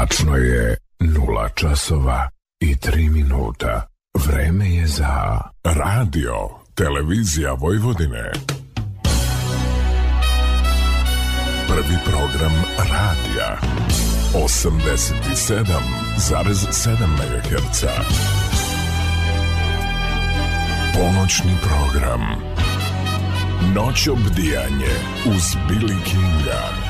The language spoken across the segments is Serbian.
Tačno je nula časova i tri minuta. Vreme je za radio, televizija Vojvodine. Prvi program radija. 87,7 MHz. Ponoćni program. Noć obdijanje uz Billy Kinga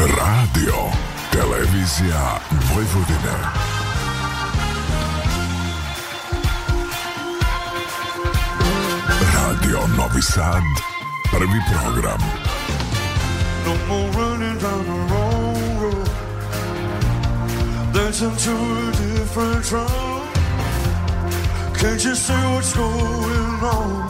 Radio, Televizija Vojvodina. Radio Novi Sad, prvi program. No more running down the wrong road Dancing to a different drum Can't you see what's going on?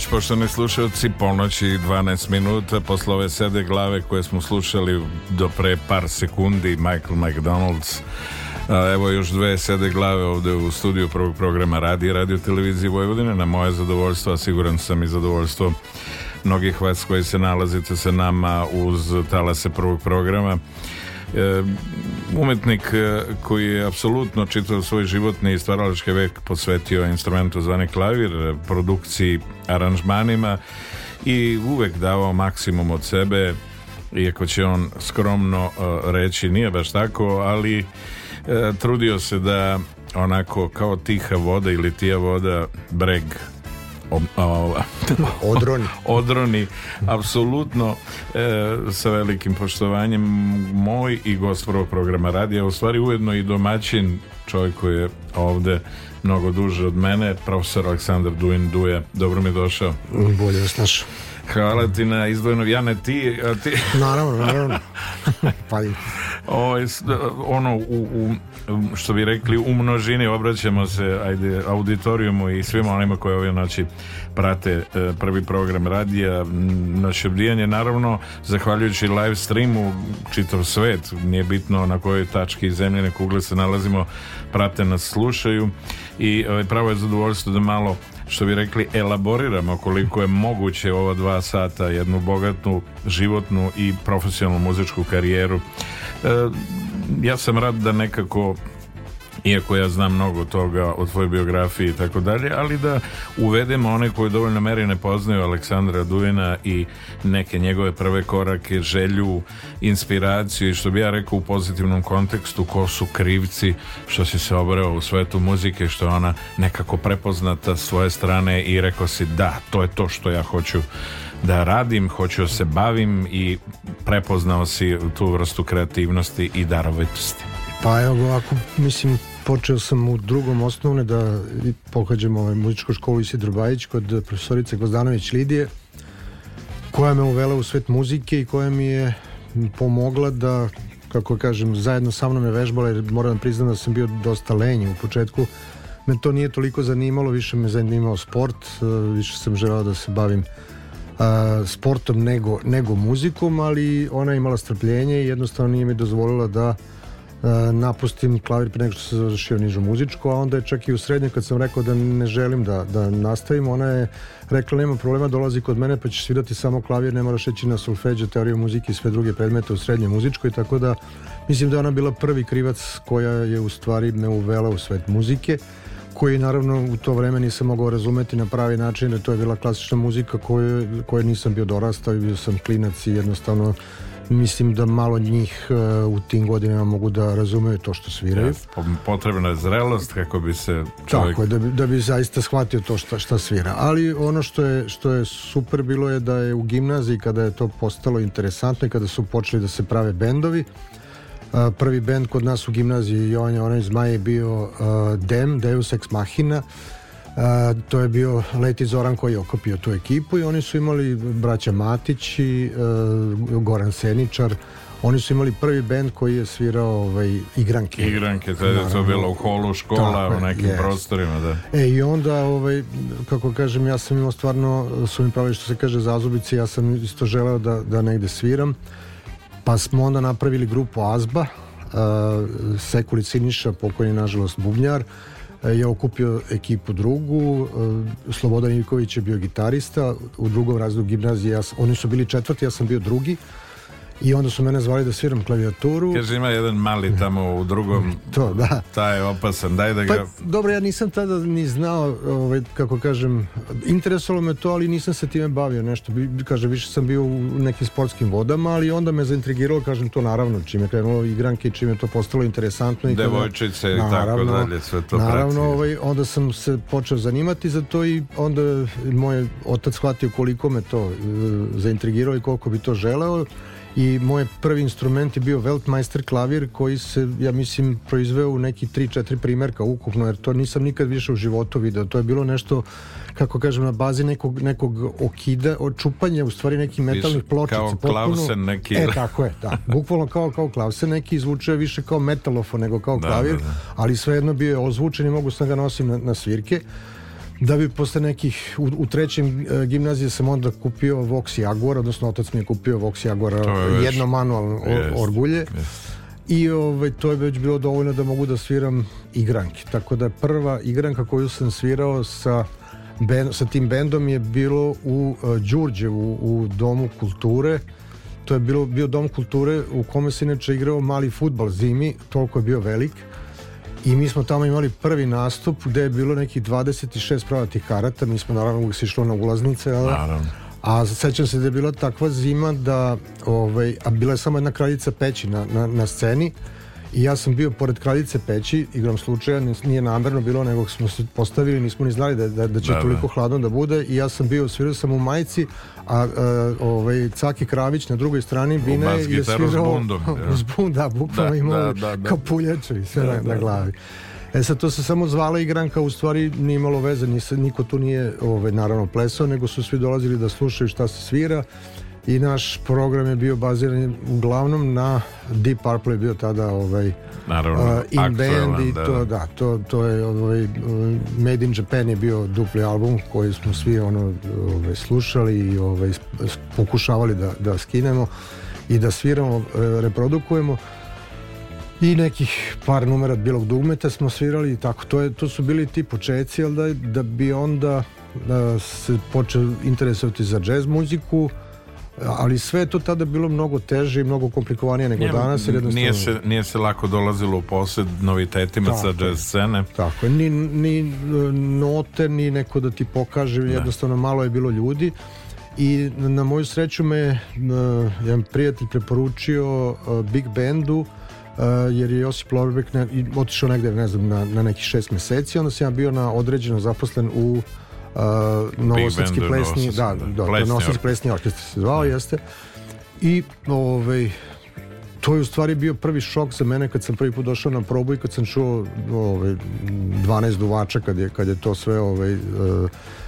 noć, poštovani slušalci, ponoć i 12 minuta posle ove sede glave koje smo slušali do pre par sekundi, Michael McDonald's. Evo još dve sede glave ovde u studiju prvog programa Radi i Radio Televizije Vojvodine, na moje zadovoljstvo, a siguran sam i zadovoljstvo mnogih vas koji se nalazite sa nama uz talase prvog programa e, umetnik e, koji je apsolutno čitao svoj životni i stvaralački vek posvetio instrumentu zvane klavir, produkciji aranžmanima i uvek davao maksimum od sebe iako će on skromno e, reći nije baš tako ali e, trudio se da onako kao tiha voda ili tija voda breg odroni odroni apsolutno e, sa velikim poštovanjem moj i gost prvog programa radija u stvari ujedno i domaćin čovjek koji je ovde mnogo duže od mene, profesor Aleksandar Duin Duje. Dobro mi je došao. Bolje vas našao. Hvala ti na izdvojenom, ja ne ti, a ti... Naravno, naravno. pa ovaj, da, ono u, u, što bi rekli u množini obraćamo se ajde auditorijumu i svima onima koji ove znači prate e, prvi program radija naše obdijanje naravno zahvaljujući live streamu čitav svet nije bitno na kojoj tački zemljene kugle se nalazimo prate nas slušaju i ovaj, pravo je zadovoljstvo da malo što bi rekli elaboriramo koliko je moguće ova dva sata jednu bogatnu životnu i profesionalnu muzičku karijeru e, ja sam rad da nekako iako ja znam mnogo toga o tvojoj biografiji i tako dalje, ali da uvedemo one koji dovoljno meri ne poznaju Aleksandra Duvina i neke njegove prve korake, želju, inspiraciju i što bi ja rekao u pozitivnom kontekstu ko su krivci što si se obrao u svetu muzike što je ona nekako prepoznata s svoje strane i rekao si da, to je to što ja hoću da radim, hoću da se bavim i prepoznao si tu vrstu kreativnosti i darovitosti. Pa evo, ako, mislim, počeo sam u drugom osnovne da pohađam ovaj muzičku školu Isidro Bajić kod profesorice Gozdanović Lidije koja me uvela u svet muzike i koja mi je pomogla da kako kažem, zajedno sa mnom je vežbala jer moram da priznam da sam bio dosta lenji u početku me to nije toliko zanimalo više me zanimao sport eh, više sam želao da se bavim a, eh, sportom nego, nego muzikom ali ona je imala strpljenje i jednostavno nije mi dozvolila da E, napustim klavir pre nego što se završio nižu muzičku, a onda je čak i u srednje kad sam rekao da ne želim da, da nastavim, ona je rekla nema problema, dolazi kod mene pa ćeš svirati samo klavir, ne moraš ići na solfeđe, teoriju muzike i sve druge predmete u srednje muzičkoj, tako da mislim da ona bila prvi krivac koja je u stvari me uvela u svet muzike koji naravno u to vreme nisam mogao razumeti na pravi način, jer to je bila klasična muzika koju, koje nisam bio dorastao i bio sam klinac i jednostavno mislim da malo njih e, u tim godinama mogu da razumeju to što sviraju. potrebna je zrelost kako bi se čovjek... Tako je, da bi, da bi zaista shvatio to šta, šta svira. Ali ono što je, što je super bilo je da je u gimnaziji kada je to postalo interesantno i kada su počeli da se prave bendovi, e, prvi bend kod nas u gimnaziji Jovanja Oranić Zmaje je bio e, Dem, Deus Ex Machina, A, to je bio Leti Zoran koji je okopio tu ekipu i oni su imali braća Matić i a, e, Goran Seničar oni su imali prvi bend koji je svirao ovaj, igranke. Igranke, to je to bilo u holu škola, u nekim yes. prostorima, da. E, i onda, ovaj, kako kažem, ja sam imao stvarno, su mi pravili što se kaže zazubici, ja sam isto želeo da, da negde sviram, pa smo onda napravili grupu Azba, uh, e, Sekuli Siniša, pokojni nažalost bubnjar, uh, je okupio ekipu drugu, e, Slobodan Ivković je bio gitarista, u drugom razredu gimnazije, ja, oni su bili četvrti, ja sam bio drugi, i onda su mene zvali da sviram klavijaturu. Kaže ima jedan mali tamo u drugom. To, da. Taj je opasan, daj da pa, ga... Pa, dobro, ja nisam tada ni znao, ovaj, kako kažem, interesovalo me to, ali nisam se time bavio nešto. Kaže, više sam bio u nekim sportskim vodama, ali onda me zaintrigiralo, kažem, to naravno, čim je krenulo igranke i čime je to postalo interesantno. I Devojčice i tako dalje, sve to Naravno, prati. ovaj, onda sam se počeo zanimati za to i onda moj otac shvatio koliko me to uh, eh, zaintrigirao i koliko bi to želeo i moj prvi instrument je bio Weltmeister klavir koji se, ja mislim, proizveo u neki 3-4 primerka ukupno, jer to nisam nikad više u životu video. To je bilo nešto, kako kažem, na bazi nekog, nekog okida, očupanja, u stvari nekih metalnih pločica. Kao potpuno, klausen neki. E, tako je, da. Bukvalno kao, kao klausen neki, izvučuje više kao metalofon nego kao da, klavir, da, da. ali svejedno bio je ozvučen i mogu sam ga nosim na, na svirke da bi posle nekih u, u trećem e, gimnaziji sam onda kupio Vox Jaguar, odnosno otac mi je kupio Vox Jaguar je već, jedno manualno jest, orgulje. Jest. I ovaj, to je već bilo dovoljno da mogu da sviram igranke. Tako da prva igranka koju sam svirao sa ben, sa tim bendom je bilo u uh, Đurđevu u domu kulture to je bilo bio dom kulture u kome se inače igrao mali futbal zimi toliko je bio velik I mi smo tamo imali prvi nastup gde je bilo nekih 26 prodatih karata, mi smo naravno uvijek se išlo na ulaznice, ali... Naravno. A sećam se da je bila takva zima da, ovaj, a bila je samo jedna kraljica peći na, na, na sceni i ja sam bio pored kraljice peći, igram slučaja, nije namerno bilo, nego smo se postavili, nismo ni znali da, da, da će da, da. toliko hladno da bude i ja sam bio, svirao sam u majici, a, a e, ovaj, Caki Kravić na drugoj strani Bine je svirao s bunda, da, bukvalno da, imao da, da, da. kapuljače i sve na, na glavi. E sad, to se samo zvala igranka, u stvari nije imalo veze, niko tu nije, ove, ovaj, naravno, plesao, nego su svi dolazili da slušaju šta se svira i naš program je bio baziran uglavnom na Deep Purple je bio tada ovaj Naravno, uh, in band i da, to da. da, to, to je ovaj Made in Japan je bio dupli album koji smo svi ono ovaj slušali i ovaj pokušavali da da skinemo i da sviramo, reprodukujemo i nekih par numera bilog dugmeta smo svirali i tako to je to su bili ti početci al da da bi onda da se počeo interesovati za džez muziku ali sve to tada bilo mnogo teže i mnogo komplikovanije nego nije, danas. Jer nije, se, nije se lako dolazilo u posjed novitetima sa jazz scene. Tako ni, ni e, note, ni neko da ti pokaže, ne. jednostavno malo je bilo ljudi. I na moju sreću me uh, jedan prijatelj preporučio uh, Big Bandu uh, jer je Josip Lorbek ne, otišao negde ne znam, na, na nekih šest meseci onda sam ja bio na određeno zaposlen u Novosadski plesni, da, da, da plesni, Novosadski plesni orkestar se zvao, da. jeste. I ovaj, to je u stvari bio prvi šok za mene kad sam prvi put došao na probu i kad sam čuo ovaj, 12 duvača kad je, kad je to sve ovaj, eh,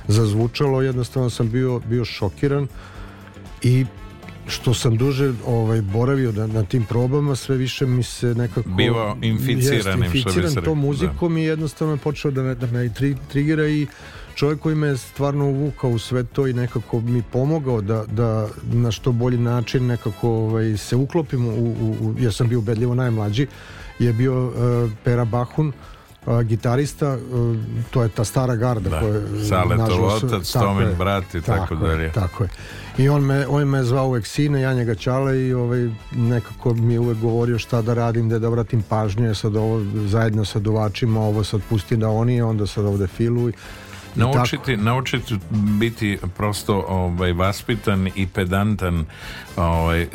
zazvučalo, jednostavno sam bio, bio šokiran i što sam duže ovaj boravio na, na tim probama, sve više mi se nekako bio inficiranim, jest, inficiran što bi se tom da. muzikom da. i jednostavno je počeo da me, da me tri, trigira i čovjek koji me stvarno uvukao u sve to i nekako mi pomogao da, da na što bolji način nekako ovaj, se uklopim, u, u, u, jer sam bio ubedljivo najmlađi, je bio uh, Pera Bahun, uh, gitarista, uh, to je ta stara garda da, koja Saletov otac, Tomin brat i tako, tako dalje. Tako je. I on me, on me zvao uvek sine, ja njega čale i ovaj, nekako mi je uvek govorio šta da radim, da da vratim pažnju, ja sad ovo zajedno sa duvačima, ovo sad pusti da oni, onda sad ovde filuj. Naučiti, naučiti biti prosto ovaj, vaspitan i pedantan ovaj,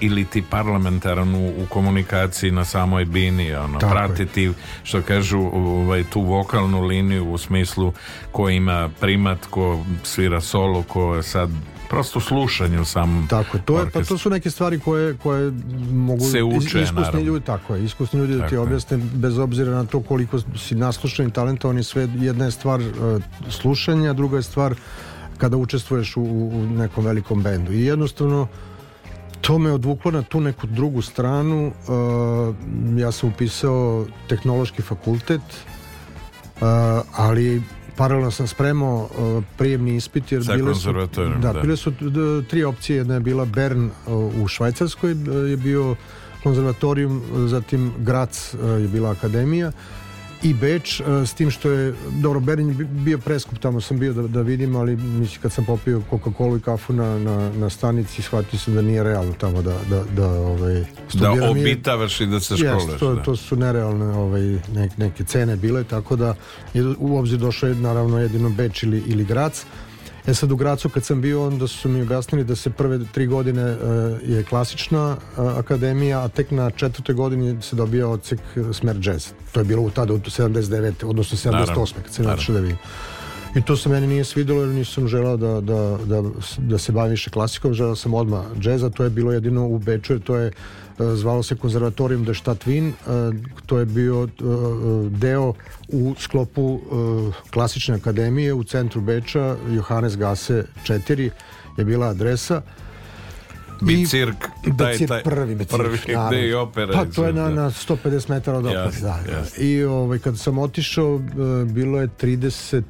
ili ti parlamentaran u, u, komunikaciji na samoj bini ono, pratiti što kažu ovaj, tu vokalnu liniju u smislu ko ima primat, ko svira solo, ko sad prosto slušanju sam tako to je pa to su neke stvari koje koje mogu se uče iskusni naravno. ljudi tako je iskusni ljudi tako da ti objasne bez obzira na to koliko si naslušan i talentovan i sve jedna je stvar uh, e, slušanja druga je stvar kada učestvuješ u, u nekom velikom bendu i jednostavno to me odvuklo na tu neku drugu stranu uh, ja sam upisao tehnološki fakultet uh, ali paralelno sam spremao e, prijemni ispit jer bile su, da, da. bile su tri opcije, jedna je bila Bern e, u Švajcarskoj, e, je bio konzervatorijum, zatim Grac je bila akademija i Beč, e, s tim što je, dobro, Berin bio preskup, tamo sam bio da, da vidim, ali mislim kad sam popio Coca-Cola i kafu na, na, na stanici, shvatio sam da nije realno tamo da, da, da ovaj, Da obitavaš i da se školeš. Jes, to, da. to su nerealne ovaj, nek, neke cene bile, tako da je u obzir došao je naravno jedino Beč ili, ili Grac, E sad u Gracu kad sam bio onda su mi objasnili da se prve tri godine e, je klasična e, akademija, a tek na četvrtoj godini se dobija odsek e, smer džez. To je bilo u tada u 79. odnosno 78. Naravno. kad se da vidim. I to se meni nije svidelo jer nisam želao da, da, da, da se bavim više klasikom, želao sam odmah džez, a to je bilo jedino u Beču jer to je E, zvalo se konzervatorijum de Štatvin, e, to je bio e, deo u sklopu klasične akademije u centru Beča, Johannes Gase 4 je bila adresa. Bicirk, taj, taj, prvi, bicirk, prvi gde je opera. Pa to je na, da. na 150 metara od opera. Yes, da, yes. Da. I ovaj, kad sam otišao, bilo je 30,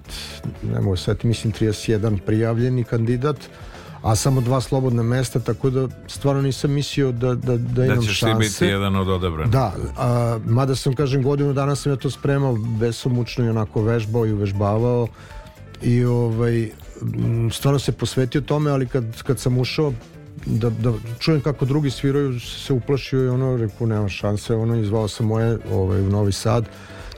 ne mogu sveti, mislim 31 prijavljeni kandidat. Uh, a samo dva slobodna mesta, tako da stvarno nisam mislio da, da, da imam šanse. da ćeš šanse. biti jedan od odabranih. Da, a, mada sam, kažem, godinu danas sam ja to spremao, besomučno i onako vežbao i uvežbavao i ovaj, stvarno se posvetio tome, ali kad, kad sam ušao da, da čujem kako drugi sviraju se uplašio i ono, rekao nema šanse ono, izvao sam moje ovaj, u Novi Sad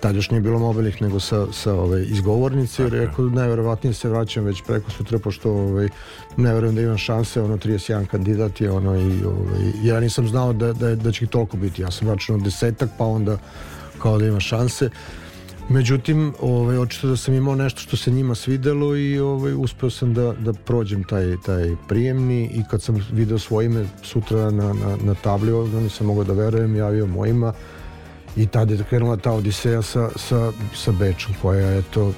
Tad još nije bilo mobilnih nego sa, sa ove ovaj, izgovornice jer rekao najverovatnije se vraćam već preko sutra pošto ovaj, ne verujem da imam šanse, ono 31 kandidat je ono i ovaj, ja nisam znao da, da, da će toliko biti, ja sam računao desetak pa onda kao da ima šanse. Međutim, ovaj, očito da sam imao nešto što se njima svidelo i ovaj, uspeo sam da, da prođem taj, taj prijemni i kad sam video svoje ime sutra na, na, na tabli, onda nisam mogao da verujem, javio mojima, i tada je krenula ta Odiseja sa, sa, sa Bečom koja je to,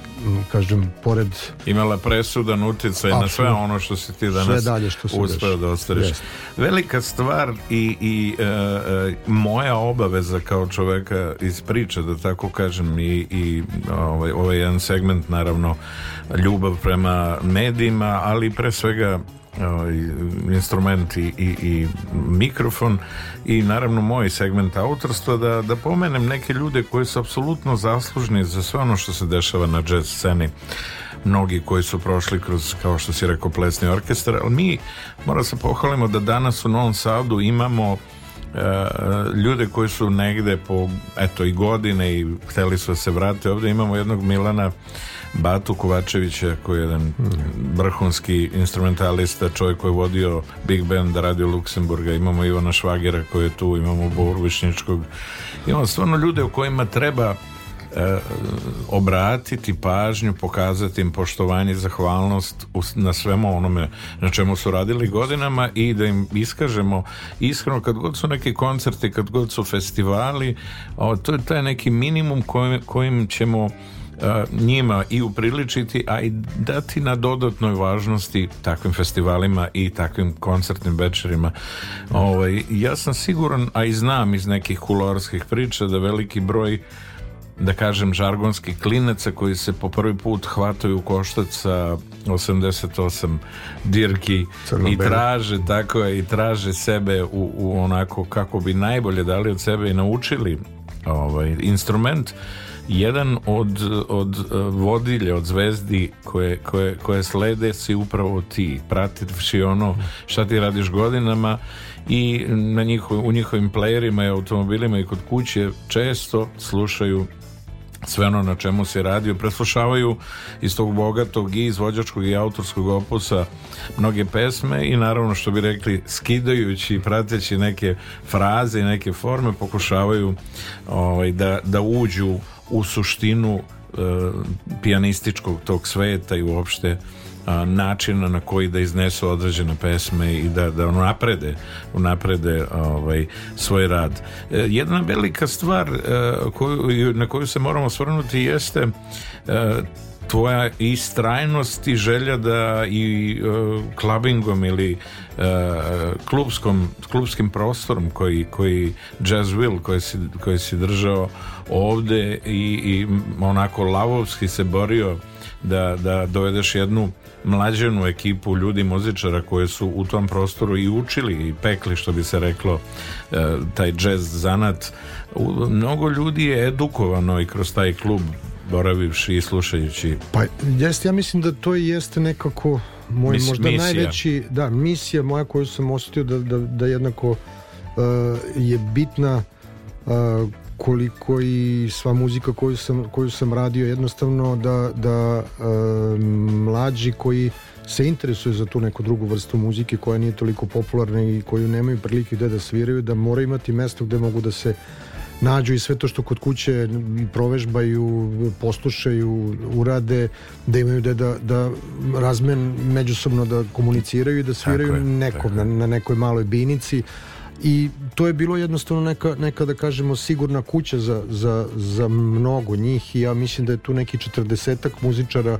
kažem, pored imala presudan uticaj na sve ono što si ti danas uspeo da ostvariš. Yes. Velika stvar i, i e, e, moja obaveza kao čoveka iz priče, da tako kažem i, i ovaj, ovaj jedan segment naravno ljubav prema medijima, ali pre svega Ovaj, instrument i, i, i mikrofon i naravno moj segment autorstva da, da pomenem neke ljude koji su apsolutno zaslužni za sve ono što se dešava na jazz sceni mnogi koji su prošli kroz, kao što si rekao, plesni orkestar, ali mi mora da se pohvalimo da danas u Novom Sadu imamo ljude koji su negde po eto i godine i hteli su da se vrate ovde imamo jednog Milana Batu Kovačevića koji je jedan vrhunski instrumentalista čovjek koji je vodio Big Band Radio Luksemburga, imamo Ivana Švagera koji je tu, imamo Boru Višničkog imamo stvarno ljude o kojima treba e, obratiti pažnju, pokazati im poštovanje, zahvalnost na svemu onome na čemu su radili godinama i da im iskažemo iskreno kad god su neki koncerti, kad god su festivali, o, to je taj neki minimum kojim, kojim ćemo e, njima i upriličiti, a i dati na dodatnoj važnosti takvim festivalima i takvim koncertnim večerima. Ovaj, ja sam siguran, a i znam iz nekih kulorskih priča, da veliki broj da kažem, žargonski klinaca koji se po prvi put hvataju u koštac sa 88 dirki i traže, tako je, i traže sebe u, u onako kako bi najbolje dali od sebe i naučili ovaj, instrument jedan od, od eh, vodilja, od zvezdi koje, koje, koje slede si upravo ti, prativši ono šta ti radiš godinama i na njiho, u njihovim playerima i automobilima i kod kuće često slušaju sve ono na čemu se radio preslušavaju iz tog bogatog i izvođačkog i autorskog opusa mnoge pesme i naravno što bi rekli skidajući i prateći neke fraze i neke forme pokušavaju ovaj, da, da uđu u suštinu e, pijanističkog tog sveta i uopšte načina na koji da iznesu određene pesme i da, da naprede, naprede ovaj, svoj rad. E, jedna velika stvar e, koju, na koju se moramo svrnuti jeste e, tvoja istrajnost i želja da i klubingom ili klubskom, klubskim prostorom koji, koji Jazz Will koji si, koji si držao ovde i, i onako lavovski se borio da, da dovedeš jednu mlađenu ekipu ljudi muzičara koje su u tom prostoru i učili i pekli što bi se reklo e, taj jazz zanat mnogo ljudi je edukovano i kroz taj klub boravivši i slušajući pa jeste ja mislim da to jeste nekako moj Mis, možda misija. najveći da misija moja koju sam osetio da, da, da jednako uh, je bitna uh, koliko i sva muzika koju sam, koju sam radio jednostavno da, da e, mlađi koji se interesuje za tu neku drugu vrstu muzike koja nije toliko popularna i koju nemaju prilike gde da sviraju, da mora imati mesto gde mogu da se nađu i sve to što kod kuće provežbaju, poslušaju, urade, da imaju da, da, da razmen međusobno da komuniciraju i da sviraju nekom, na, na nekoj maloj binici i to je bilo jednostavno neka, neka da kažemo sigurna kuća za, za, za mnogo njih i ja mislim da je tu neki 40 muzičara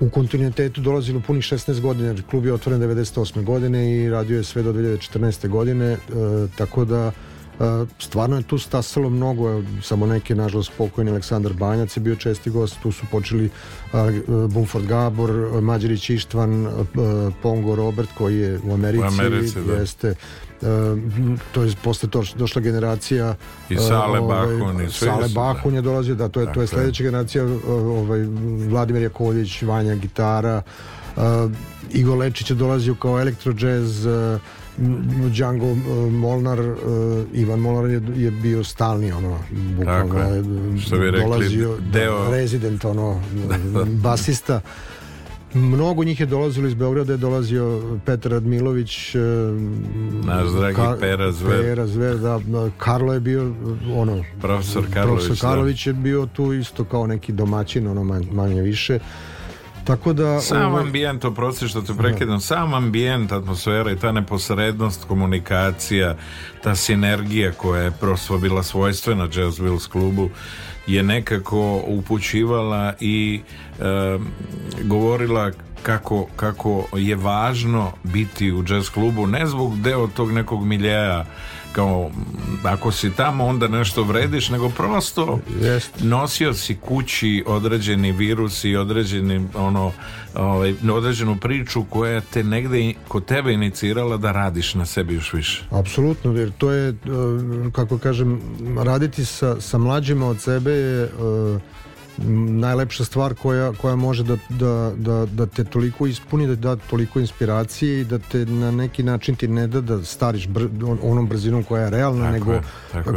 u kontinuitetu dolazilo punih 16 godina znači, klub je otvoren 98. godine i radio je sve do 2014. godine e, tako da E, stvarno je tu stasalo mnogo, samo neki, nažalost, pokojni Aleksandar Banjac je bio česti gost, tu su počeli e, Bumford Gabor, Mađerić Ištvan, e, Pongo Robert koji je u Americi, u Americi da. jeste to je posle to došla generacija i Sale ovaj, Bakun i Sale da. Bahun je dolazio, da, to je, dakle. to je dakle. sledeća generacija ovaj, Vladimir Jakovljević Vanja Gitara Uh, Igor Lečić je dolazio kao elektro jazz uh, Django e, Molnar e, Ivan Molnar je, je bio stalni ono bukvalno je, što bi rekli, dolazio deo... rezident ono basista Mnogo njih je dolazilo iz Beograda, je dolazio Petar Admilović, e, naš dragi Ka Pera Zver. Pera Zver, da, da Karlo je bio ono, profesor Karlović, profesor da. Karlović je bio tu isto kao neki domaćin, ono manje više. Tako da... Sam ovaj... ambijent, oprosti što te da. prekidam, da. sam ambijent, atmosfera i ta neposrednost, komunikacija, ta sinergija koja je prosto bila svojstvena Jazz Wheels klubu, je nekako upućivala i e, govorila kako, kako je važno biti u jazz klubu, ne zbog deo tog nekog miljeja kao ako si tamo onda nešto vrediš nego prosto Jest. nosio si kući određeni virus i određeni ono ovaj, određenu priču koja te negde kod tebe inicirala da radiš na sebi još više apsolutno jer to je eh, kako kažem raditi sa, sa mlađima od sebe je eh, najlepša stvar koja, koja može da, da, da, da te toliko ispuni, da da toliko inspiracije i da te na neki način ti ne da da stariš br, onom brzinom koja je realna, tako nego je,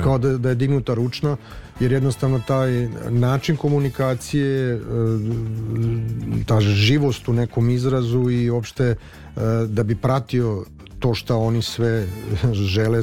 kao je. Da, da je dignuta ručna, jer jednostavno taj način komunikacije, eh, ta živost u nekom izrazu i opšte eh, da bi pratio to šta oni sve žele,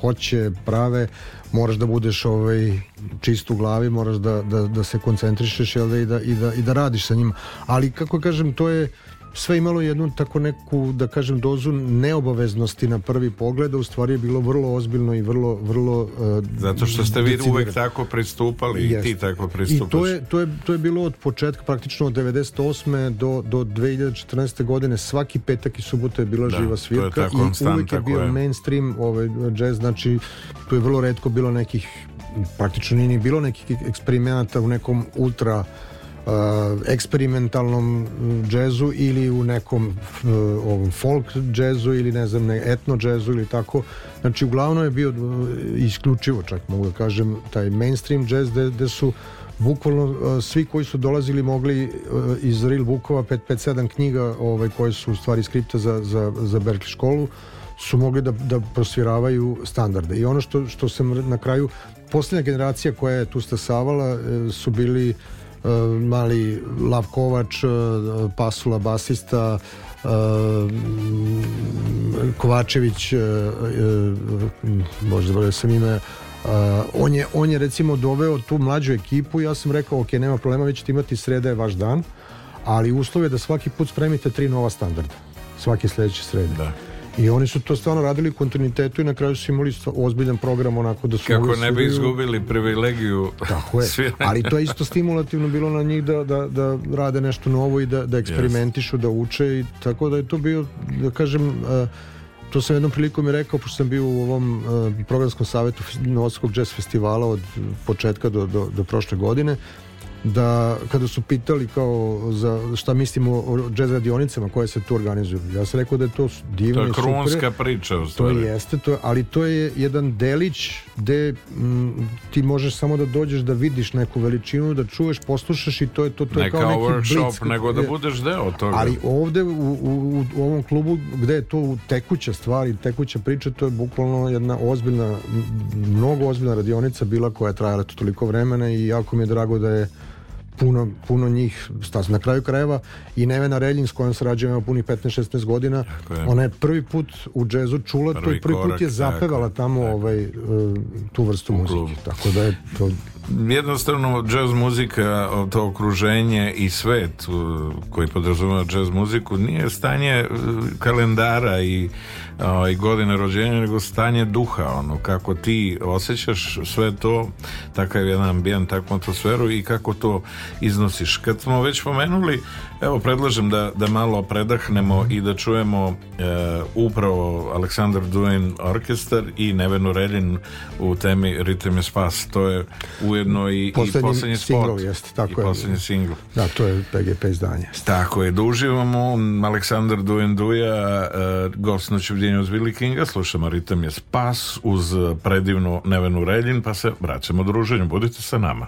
hoće, prave, moraš da budeš ovaj, čist u glavi, moraš da, da, da se koncentrišeš jel, da, i, da, i, da, i da radiš sa njima. Ali, kako kažem, to je sve imalo jednu tako neku, da kažem, dozu neobaveznosti na prvi pogled, a u stvari je bilo vrlo ozbiljno i vrlo, vrlo uh, Zato što ste vi uvek tako pristupali i ti tako pristupaš. I to je, to, je, to je bilo od početka, praktično od 98. do, do 2014. godine, svaki petak i subota je bila da, živa svirka i uvek je bio je. mainstream ovaj, jazz, znači to je vrlo redko bilo nekih praktično nije ni bilo nekih eksperimenata u nekom ultra uh, Eh, eksperimentalnom džezu ili u nekom eh, ovom folk džezu ili ne znam ne, etno džezu ili tako znači uglavnom je bio eh, isključivo čak mogu da kažem taj mainstream džez gde su bukvalno svi koji su dolazili mogli iz Real Bukova 557 knjiga ovaj, koje su u stvari skripta za, za, za Berkeley školu su mogli da, da prosviravaju standarde i ono što, što sam na kraju poslednja generacija koja je tu stasavala su bili E, mali Lavkovač, e, Pasula basista, e, Kovačević, možda zaboravio sam ime, Uh, on, je, on je recimo doveo tu mlađu ekipu ja sam rekao ok, nema problema, vi ćete imati sreda je vaš dan ali uslov je da svaki put spremite tri nova standarda svake sljedeće srede da. I oni su to stvarno radili u kontinuitetu i na kraju su imali ozbiljan program onako da su... Kako ne bi izgubili privilegiju Tako je, ali to je isto stimulativno bilo na njih da, da, da rade nešto novo i da, da eksperimentišu, yes. da uče i tako da je to bio, da kažem... Uh, to sam jednom prilikom i rekao, pošto sam bio u ovom uh, programskom savetu Novoskog jazz festivala od početka do, do, do prošle godine, da kada su pitali kao za šta mislimo o jazz radionicama koje se tu organizuju, ja sam rekao da je to divno To je krunska priča u stvari. To jeste, to, ali to je jedan delić gde m, mm, ti možeš samo da dođeš da vidiš neku veličinu, da čuješ, poslušaš i to je to, to je Neka kao neki workshop, blic, nego da budeš deo toga. Ali ovde u, u, u ovom klubu gde je to tekuća stvar i tekuća priča, to je bukvalno jedna ozbiljna, mnogo ozbiljna radionica bila koja je trajala to toliko vremena i jako mi je drago da je puno, puno njih, stas, na kraju krajeva i Nevena Reljin s kojom sarađujem puni 15-16 godina, je. ona je prvi put u džezu čula prvi to i prvi korak, put je zapevala tako, tamo tako. ovaj, e, tu vrstu u muzike. Klub. Tako da je to... Jednostavno, džez muzika, to okruženje i svet koji podrazumeva džez muziku nije stanje e, kalendara i i godine rođenja, nego stanje duha, ono, kako ti osjećaš sve to, takav jedan ambijent, takvu atmosferu i kako to iznosiš. Kad smo već pomenuli, evo, predlažem da, da malo predahnemo i da čujemo e, upravo Aleksandar Duin orkestar i Nevenu Reljin u temi Ritem je spas. To je ujedno i poslednji, i poslednji spot. Jeste, tako I poslednji je. singl. Da, to je PGP izdanje. Tako je, da uživamo. Aleksandar Duin Duja, e, gost noću Divljenje uz Billy Kinga, slušamo ritam je spas uz predivnu Nevenu Reljin, pa se vraćamo druženju. Budite sa nama.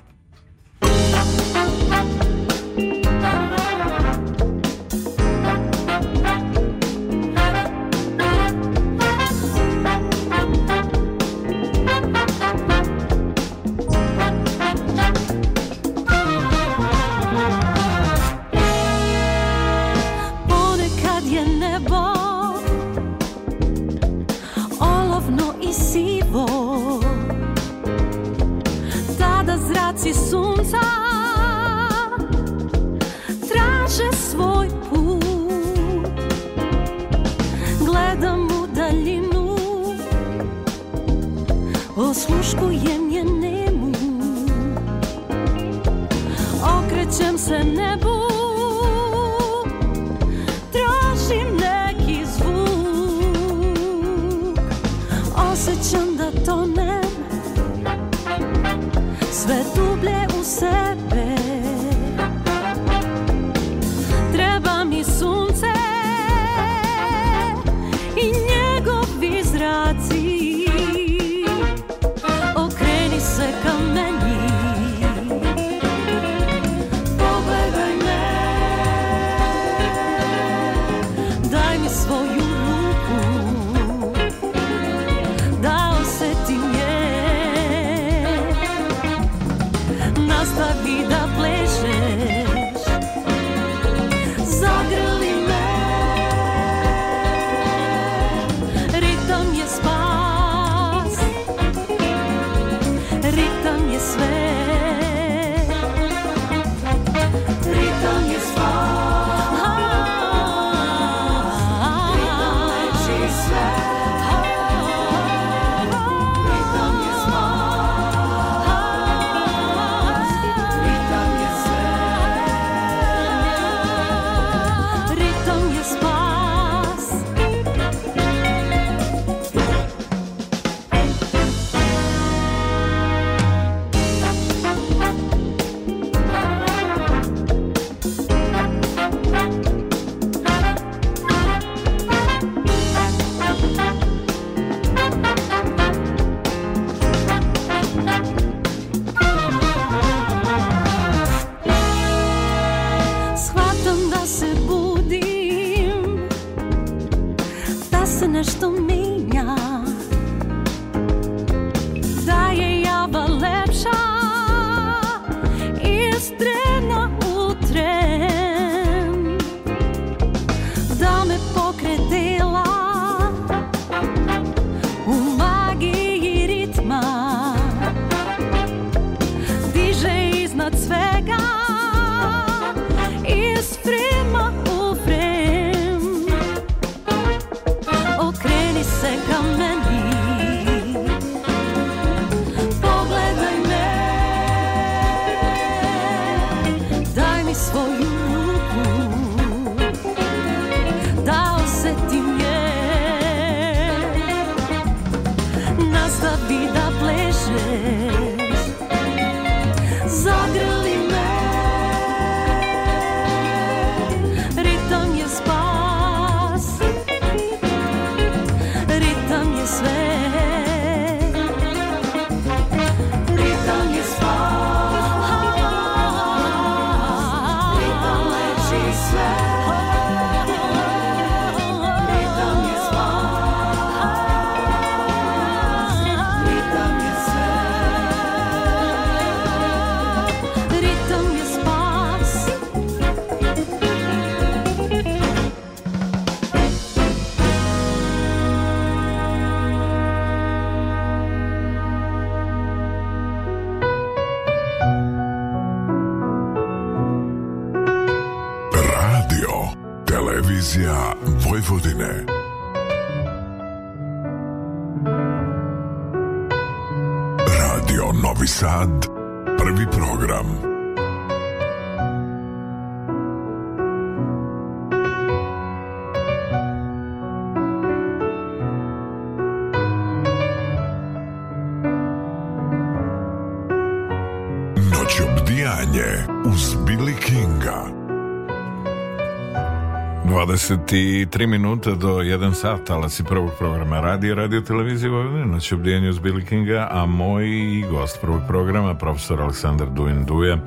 Ti 23 minuta do 1 sat talasi prvog programa radija radio televizije Vojvodine noć obdijenju s Billy Kinga a moj gost prvog programa profesor Aleksandar Duin Duja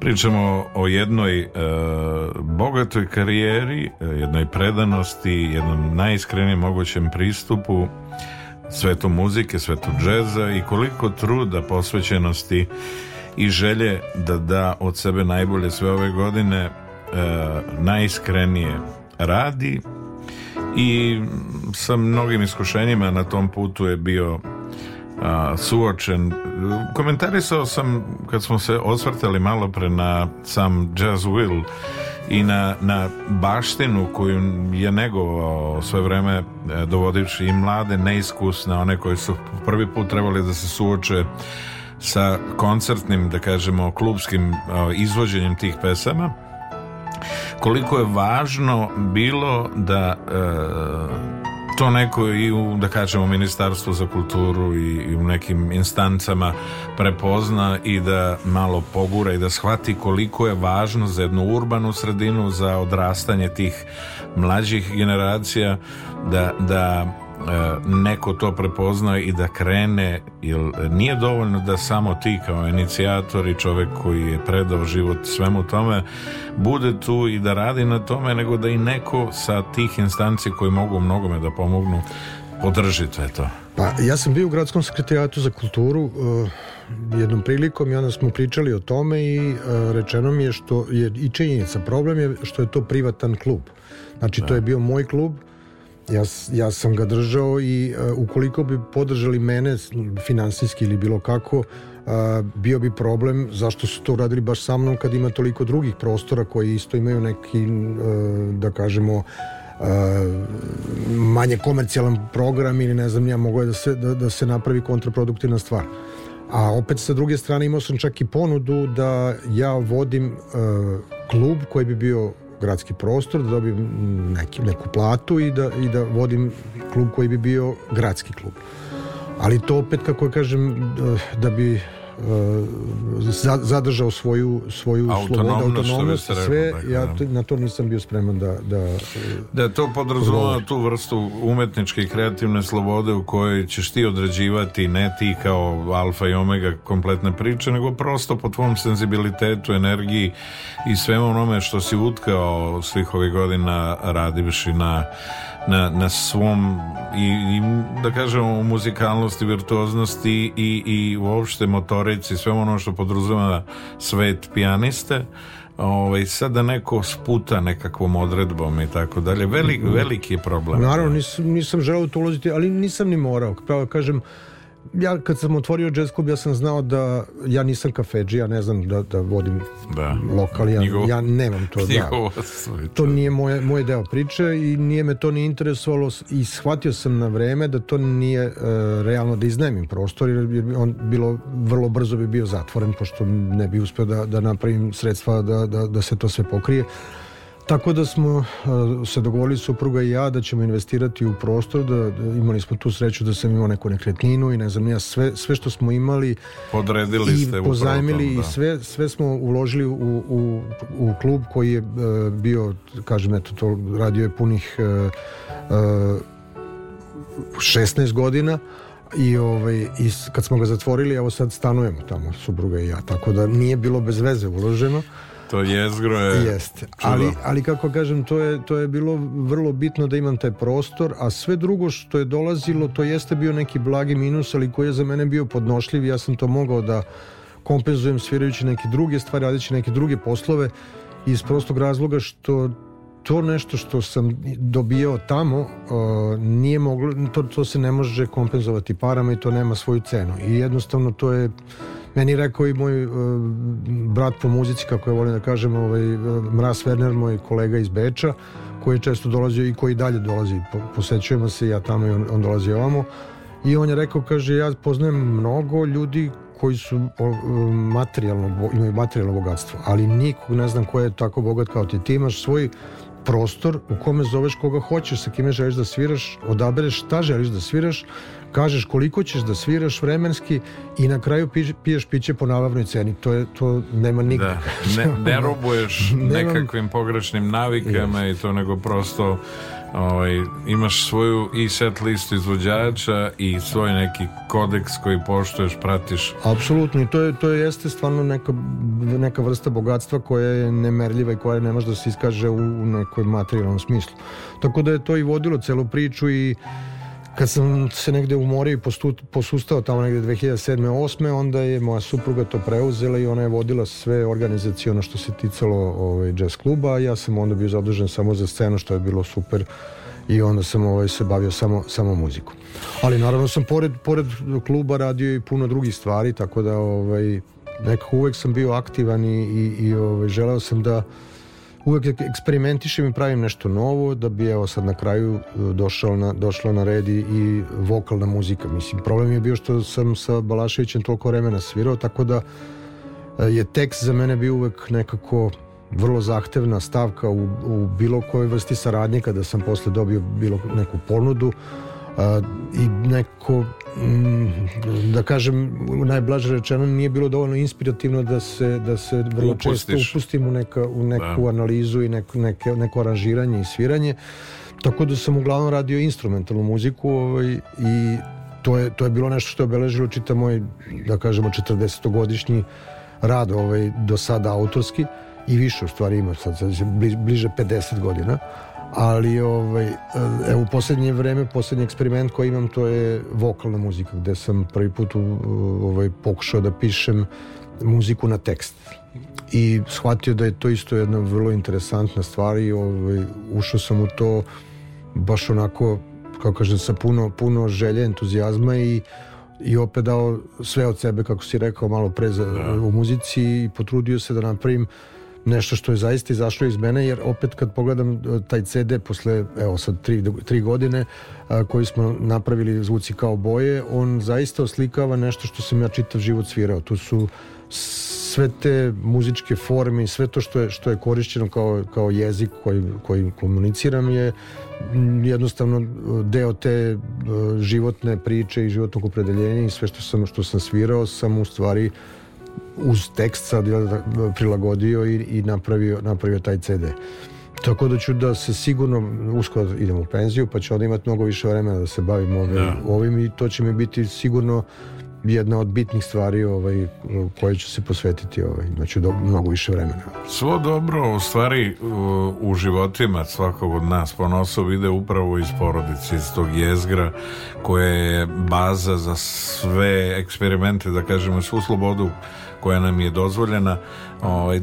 pričamo o jednoj e, bogatoj karijeri jednoj predanosti jednom najiskrenijem mogućem pristupu svetu muzike, svetu džeza i koliko truda posvećenosti i želje da da od sebe najbolje sve ove godine e, najiskrenije radi i sa mnogim iskušenjima na tom putu je bio a, suočen. Komentarisao sam kad smo se osvrtali malo pre na sam Jazz Will i na, na baštinu koju je negovao sve vreme e, dovodivši i mlade, neiskusne, one koji su prvi put trebali da se suoče sa koncertnim, da kažemo, klubskim izvođenjem tih pesama koliko je važno bilo da e, to neko i u, da kažemo, Ministarstvu za kulturu i, i u nekim instancama prepozna i da malo pogura i da shvati koliko je važno za jednu urbanu sredinu, za odrastanje tih mlađih generacija, da, da E, neko to prepozna i da krene jer nije dovoljno da samo ti kao inicijator i čovjek koji je predao život svemu tome bude tu i da radi na tome nego da i neko sa tih instanci koji mogu mnogome da pomognu podrži sve to. Pa ja sam bio u gradskom sekretarijatu za kulturu uh, jednom prilikom i onda smo pričali o tome i uh, rečeno mi je što je i činjenica problem je što je to privatan klub. Znači da. to je bio moj klub Ja, ja sam ga držao i uh, ukoliko bi podržali mene finansijski ili bilo kako, uh, bio bi problem zašto su to uradili baš sa mnom kad ima toliko drugih prostora koji isto imaju neki, uh, da kažemo, manje komercijalan program ili ne znam ja, moglo je da se, da, da se napravi kontraproduktivna stvar. A opet sa druge strane imao sam čak i ponudu da ja vodim klub koji bi bio gradski prostor, da dobijem mm, neki, neku platu i da, i da vodim klub koji bi bio gradski klub. Ali to opet, kako kažem, eh, da bi E, zadržao svoju svoju slobodu autonomnost sve rekao, ja da. na to nisam bio spreman da da da to podrazumeva tu vrstu umetničke i kreativne slobode u kojoj ćeš ti određivati ne ti kao alfa i omega kompletne priče nego prosto po tvom senzibilitetu energiji i svemu onome što si utkao svih ovih godina radivši na na, na svom i, i, da kažemo muzikalnosti, virtuoznosti i, i uopšte motorici, sve ono što podrazumeva svet pijaniste ovaj, sad da neko sputa nekakvom odredbom i tako dalje. veliki, mhm. veliki je problem. Naravno, nisam, nisam želeo to ulaziti, ali nisam ni morao. Pravo kažem, ja kad sam otvorio jazz klub, ja sam znao da ja nisam kafeđija, ne znam da, da vodim da. lokal, ja, Njigo... ja nemam to. Da. To nije moje, moje deo priče i nije me to ni interesovalo i shvatio sam na vreme da to nije e, realno da iznemim prostor, jer bi on bilo, vrlo brzo bi bio zatvoren, pošto ne bi uspeo da, da napravim sredstva da, da, da se to sve pokrije, Tako da smo e, se dogovorili supruga i ja da ćemo investirati u prostor, da, da imali smo tu sreću da sam imao neku nekretninu i ne znam ja sve, sve što smo imali podredili i ste pozajmili tom, da. i sve, sve smo uložili u, u, u klub koji je uh, bio, kažem eto to radio je punih uh, uh, 16 godina i, ovaj, i kad smo ga zatvorili, evo sad stanujemo tamo, supruga i ja, tako da nije bilo bez veze uloženo. To jezgro je... Jeste. Ali, ali kako kažem, to je, to je bilo vrlo bitno da imam taj prostor, a sve drugo što je dolazilo, to jeste bio neki blagi minus, ali koji je za mene bio podnošljiv, ja sam to mogao da kompenzujem svirajući neke druge stvari, radeći neke druge poslove iz prostog razloga što to nešto što sam dobijao tamo uh, nije moglo to to se ne može kompenzovati parama i to nema svoju cenu i jednostavno to je Meni je rekao i moj uh, brat po muzici, kako je volim da kažem, ovaj, e, Mraz Werner, moj kolega iz Beča, koji je često dolazio i koji dalje dolazi. Po, posećujemo se, ja tamo i on, on dolazi ovamo. I on je rekao, kaže, ja poznajem mnogo ljudi koji su e, materijalno, imaju materijalno bogatstvo, ali nikog ne znam ko je tako bogat kao ti. Ti imaš svoj prostor u kome zoveš koga hoćeš, sa kime želiš da sviraš, odabereš šta želiš da sviraš kažeš koliko ćeš da sviraš vremenski i na kraju piješ, piješ piće po nabavnoj ceni. To, je, to nema nikakve. Da. Ne, ne robuješ Nemam... nekakvim pogrešnim navikama yes. i to nego prosto ovaj, imaš svoju i set list izvođača i svoj neki kodeks koji poštuješ, pratiš. Apsolutno i to, je, to jeste stvarno neka, neka vrsta bogatstva koja je nemerljiva i koja ne može da se iskaže u, u nekoj materijalnom smislu. Tako da je to i vodilo celu priču i Kad sam se negde umorio i posustao tamo negde 2007. 8. onda je moja supruga to preuzela i ona je vodila sve organizacijono što se ticalo ovaj, jazz kluba, a ja sam onda bio zadužen samo za scenu što je bilo super i onda sam ovaj, se bavio samo, samo muziku Ali naravno sam pored, pored kluba radio i puno drugih stvari, tako da ovaj, nekako uvek sam bio aktivan i, i, i ovaj, želeo sam da uvek eksperimentišem i pravim nešto novo da bi evo sad na kraju e, došao na, došla na red i vokalna muzika. Mislim, problem je bio što sam sa Balaševićem toliko vremena svirao, tako da e, je tekst za mene bio uvek nekako vrlo zahtevna stavka u, u bilo kojoj vrsti saradnje kada sam posle dobio bilo neku ponudu uh, i neko Mm, da kažem, najblaže rečeno, nije bilo dovoljno inspirativno da se, da se vrlo Upustiš. često upustim u, neka, u da. neku da. analizu i neko, neke, neko aranžiranje i sviranje. Tako da sam uglavnom radio instrumentalnu muziku ovaj, i to je, to je bilo nešto što je obeležilo čita moj, da kažemo, 40-godišnji rad ovaj, do sada autorski i više u stvari ima sad, bliže 50 godina ali ovaj, e, evo, u poslednje vreme, poslednji eksperiment koji imam to je vokalna muzika, gde sam prvi put ovaj, pokušao da pišem muziku na tekst i shvatio da je to isto jedna vrlo interesantna stvar i ovaj, ušao sam u to baš onako, kao kažem, sa puno, puno želje, entuzijazma i i opet dao sve od sebe, kako si rekao malo pre za, da. u muzici i potrudio se da napravim uh, nešto što je zaista izašlo iz mene, jer opet kad pogledam e, taj CD posle, evo sad, 3 3 godine, a, e, koji smo napravili zvuci kao boje, on zaista oslikava nešto što sam ja čitav život svirao. Tu su sve te muzičke forme i sve to što je, što je korišćeno kao, kao jezik koji, koji komuniciram je jednostavno e, deo te životne priče i životnog opredeljenja i sve što sam, što sam svirao sam u stvari uh, uz tekst sad prilagodio i, i napravio, napravio taj CD. Tako da ću da se sigurno uskoro idem u penziju pa ću onda imati mnogo više vremena da se bavim ovim, da. ovim i to će mi biti sigurno jedna od bitnih stvari ovaj, koje ću se posvetiti ovaj, znači do, mnogo više vremena Svo dobro u stvari u životima svakog od nas ponoso ide upravo iz porodice iz tog jezgra koja je baza za sve eksperimente da kažemo svu slobodu koja nam je dozvoljena ovaj,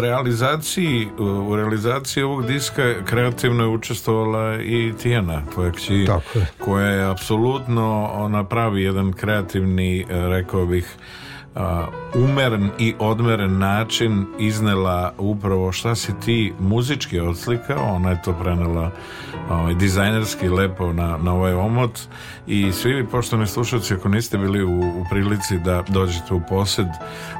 realizaciji u realizaciji ovog diska kreativno je učestvovala i Tijana tvoja kći koja je apsolutno ona pravi jedan kreativni eh, rekao bih umeren i odmeren način iznela upravo šta si ti muzički odslika ona je to prenela ovaj, dizajnerski lepo na, na ovaj omot i svi vi poštovani slušalci ako niste bili u, u, prilici da dođete u posjed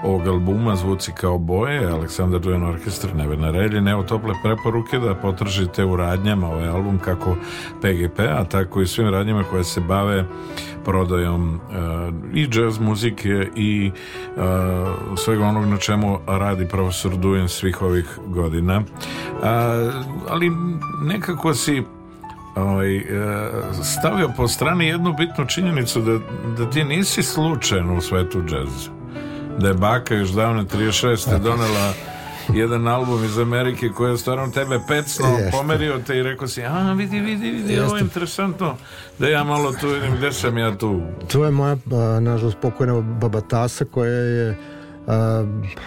ovog albuma zvuci kao boje Aleksandar Dujan Orkestar Nevena Reljine evo tople preporuke da potržite u radnjama ovaj album kako PGP a tako i svim radnjama koje se bave prodajom e, i jazz muzike i e, svega onog na čemu radi profesor Dujan svih ovih godina. E, ali nekako si ovaj, stavio po strani jednu bitnu činjenicu da, da ti nisi slučajno u svetu džaza. Da je baka još davne 36. donela jedan album iz Amerike koji je stvarno tebe pecno Jeste. pomerio te i rekao si, a vidi, vidi, vidi, Jeste. ovo je interesantno da ja malo tu vidim gde sam ja tu. To je moja, nažalost, pokojna baba Tasa koja je a,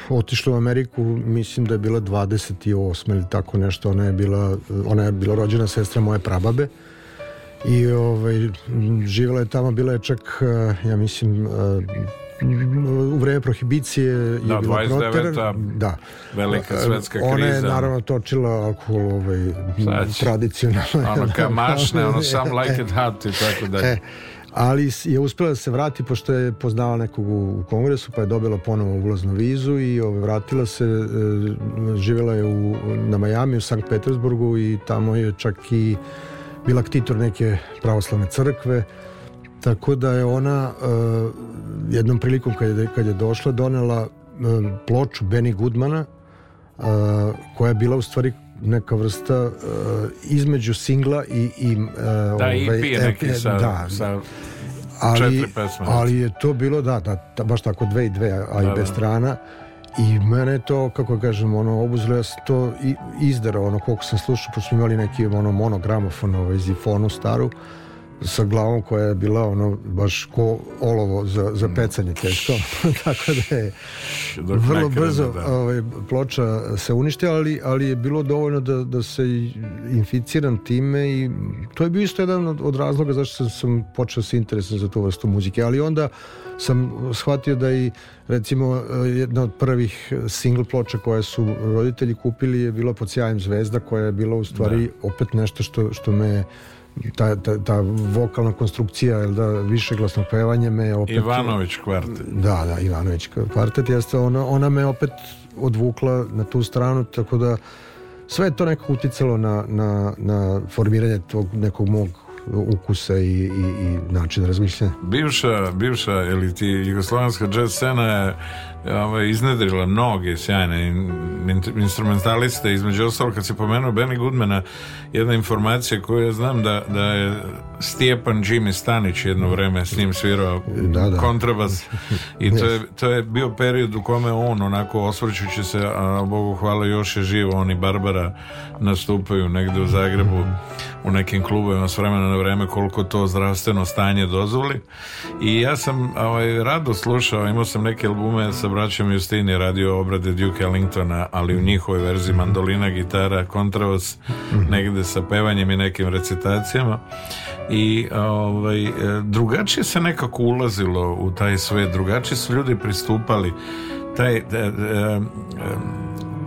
otišla u Ameriku, mislim da je bila 28 ili tako nešto, ona je bila, ona je bila rođena sestra moje prababe i ovaj, živjela je tamo, bila je čak, ja mislim, u vreme prohibicije je da, bila 29. Proter, da. velika svetska kriza. Ona je naravno točila alkohol ovaj, tradicionalno. Ono kamašne, ono sam e, like it hot i tako dalje. E, ali je uspela da se vrati pošto je poznala nekog u, kongresu pa je dobila ponovo ulaznu vizu i ovaj, vratila se, e, živjela je u, na Majami u Sankt Petersburgu i tamo je čak i bila ktitor neke pravoslavne crkve Tako da je ona uh, jednom prilikom kad je, kad je došla donela uh, ploču Benny Goodmana uh, koja je bila u stvari neka vrsta uh, između singla i, i uh, da, ovaj, EP neki sa, da, sa da. ali, ali je to bilo da, da, da baš tako dve i dve a da, i bez da. strana i mene to, kako kažem, ono, obuzilo, ja sam to izdarao, ono, koliko sam slušao, pošto smo imali neki, ono, monogramofon, ovaj, zifonu staru, uh, sa glavom koja je bila ono baš ko olovo za, za mm. pecanje teško tako da je Dok vrlo brzo da. ovaj, ploča se uništila ali, ali je bilo dovoljno da, da se inficiram time i to je bio isto jedan od, od razloga zašto sam, sam počeo se interesom za tu vrstu muzike ali onda sam shvatio da i recimo jedna od prvih single ploča koje su roditelji kupili je bila pod sjajem zvezda koja je bila u stvari da. opet nešto što, što me ta, ta, ta vokalna konstrukcija jel da, više glasno pevanje me opet... Ivanović kvartet. Da, da, Ivanović kvartet jeste, ona, ona me opet odvukla na tu stranu, tako da sve je to nekako uticalo na, na, na formiranje tog nekog mog ukusa i, i, i način razmišljanja. Bivša, bivša ili ti jugoslovenska jazz scena je ovaj, iznedrila mnoge sjajne instrumentaliste između ostalo kad se pomenuo Benny Goodmana jedna informacija koju ja znam da, da je Stjepan Jimmy Stanić jedno vreme s njim svirao da, da. kontrabas i to je, to je bio period u kome on onako osvrćući se a Bogu hvala još je živo oni Barbara nastupaju negde u Zagrebu u nekim klubovima s vremena na vreme koliko to zdravstveno stanje dozvoli i ja sam ovaj, rado slušao imao sam neke albume sa braća Mjustini radio obrade Duke Ellingtona, ali u njihovoj verziji mandolina, gitara, kontravac, mhm. negde sa pevanjem i nekim recitacijama. I ovaj, e, drugačije se nekako ulazilo u taj svet, drugačije su ljudi pristupali. Taj, e, e,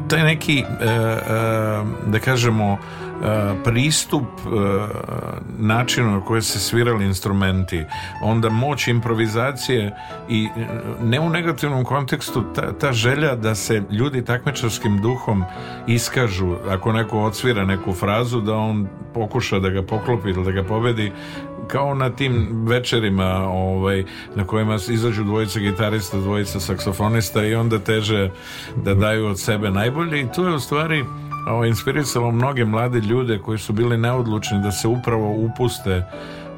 taj neki, da kažemo, E, pristup e, načinu na koji se svirali instrumenti onda moć improvizacije i e, ne u negativnom kontekstu ta, ta želja da se ljudi takmičarskim duhom iskažu ako neko odsvira neku frazu da on pokuša da ga poklopi ili da ga pobedi kao na tim večerima ovaj, na kojima izađu dvojica gitarista, dvojica saksofonista i onda teže da daju od sebe najbolje i to je u stvari inspirisalo mnoge mlade ljude koji su bili neodlučni da se upravo upuste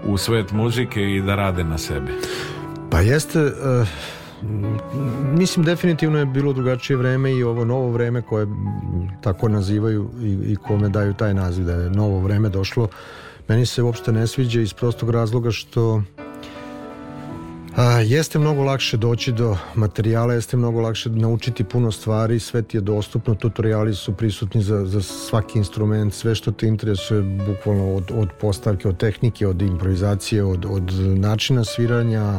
u svet muzike i da rade na sebi. Pa jeste... Uh mislim definitivno je bilo drugačije vreme i ovo novo vreme koje tako nazivaju i, i kome daju taj naziv da je novo vreme došlo meni se uopšte ne sviđa iz prostog razloga što A, jeste mnogo lakše doći do materijala, jeste mnogo lakše naučiti puno stvari, sve ti je dostupno, tutoriali su prisutni za, za svaki instrument, sve što te interesuje bukvalno od, od postavke, od tehnike, od improvizacije, od, od načina sviranja,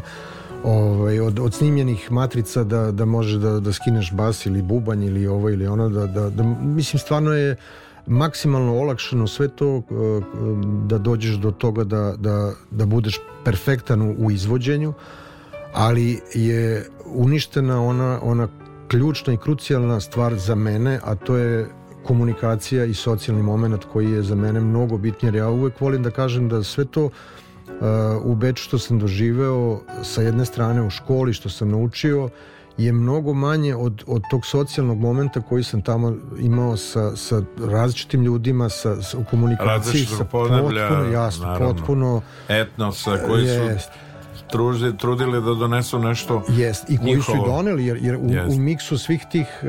ovaj, od, od snimljenih matrica da, da možeš da, da skineš bas ili bubanj ili ovo ili ono, da, da, da mislim stvarno je maksimalno olakšano sve to eh, eh, da dođeš do toga da, da, da budeš perfektan u, u izvođenju, ali je uništena ona, ona ključna i krucijalna stvar za mene, a to je komunikacija i socijalni moment koji je za mene mnogo bitniji, jer ja uvek volim da kažem da sve to uh, u Beču što sam doživeo sa jedne strane u školi što sam naučio je mnogo manje od, od tog socijalnog momenta koji sam tamo imao sa, sa različitim ljudima, sa, sa u komunikaciji, Različito sa potpuno, jasno, naravno, potpuno etnosa koji je, su truži, trudili da donesu nešto Jest, i koji njihovo. su doneli, jer, jer u, u miksu svih tih e,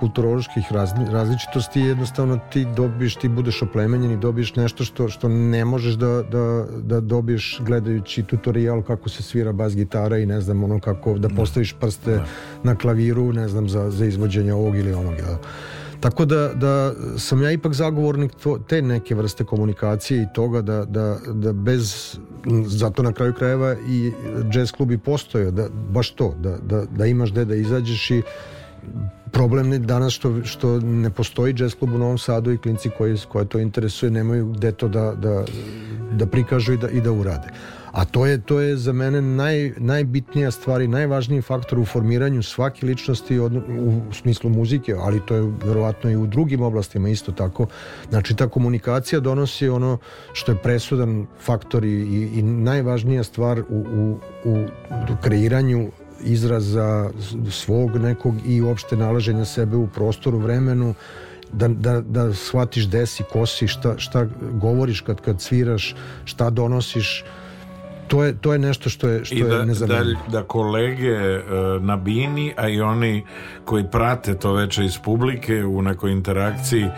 kulturoloških razli, različitosti jednostavno ti dobiješ, ti budeš oplemenjen i dobiješ nešto što, što ne možeš da, da, da dobiješ gledajući tutorial kako se svira bas gitara i ne znam ono kako da, da. postaviš prste ne. Da. na klaviru, ne znam, za, za izvođenje ovog ili onog. Ja. Tako da, da sam ja ipak zagovornik to, te neke vrste komunikacije i toga da, da, da bez, zato na kraju krajeva i jazz klub i postoje, da, baš to, da, da, da imaš gde da izađeš i problem je danas što, što ne postoji jazz klub u Novom Sadu i klinci koji, koje to interesuje nemaju gde to da, da, da prikažu i da, i da urade. A to je, to je za mene naj, najbitnija stvar i najvažniji faktor u formiranju svake ličnosti od, u smislu muzike, ali to je verovatno i u drugim oblastima isto tako. Znači ta komunikacija donosi ono što je presudan faktor i, i, i najvažnija stvar u, u, u kreiranju izraza svog nekog i uopšte nalaženja sebe u prostoru, vremenu, da, da, da shvatiš gde si, ko si, šta, šta govoriš kad, kad sviraš, šta donosiš, to je, to je nešto što je, što da, je nezamenljivo. Da, da kolege e, na Bini, a i oni koji prate to veče iz publike u nekoj interakciji e,